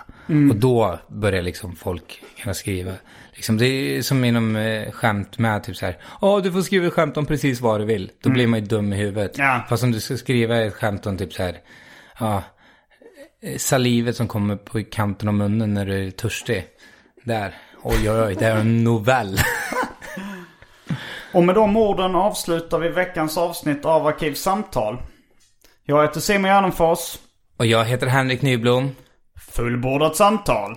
Och då börjar liksom folk kunna skriva. Liksom, det är som inom eh, skämt med typ så här. Ja, du får skriva ett skämt om precis vad du vill. Då blir man ju dum i huvudet. Ja. Fast om du ska skriva ett skämt om typ så här. Ja, eh, salivet som kommer på kanten av munnen när du är törstig. Där. Oj, oj, oj, det är en novell. Och med de orden avslutar vi veckans avsnitt av Arkivsamtal. Jag heter Simon Gärdenfors. Och jag heter Henrik Nyblom. Fullbordat samtal.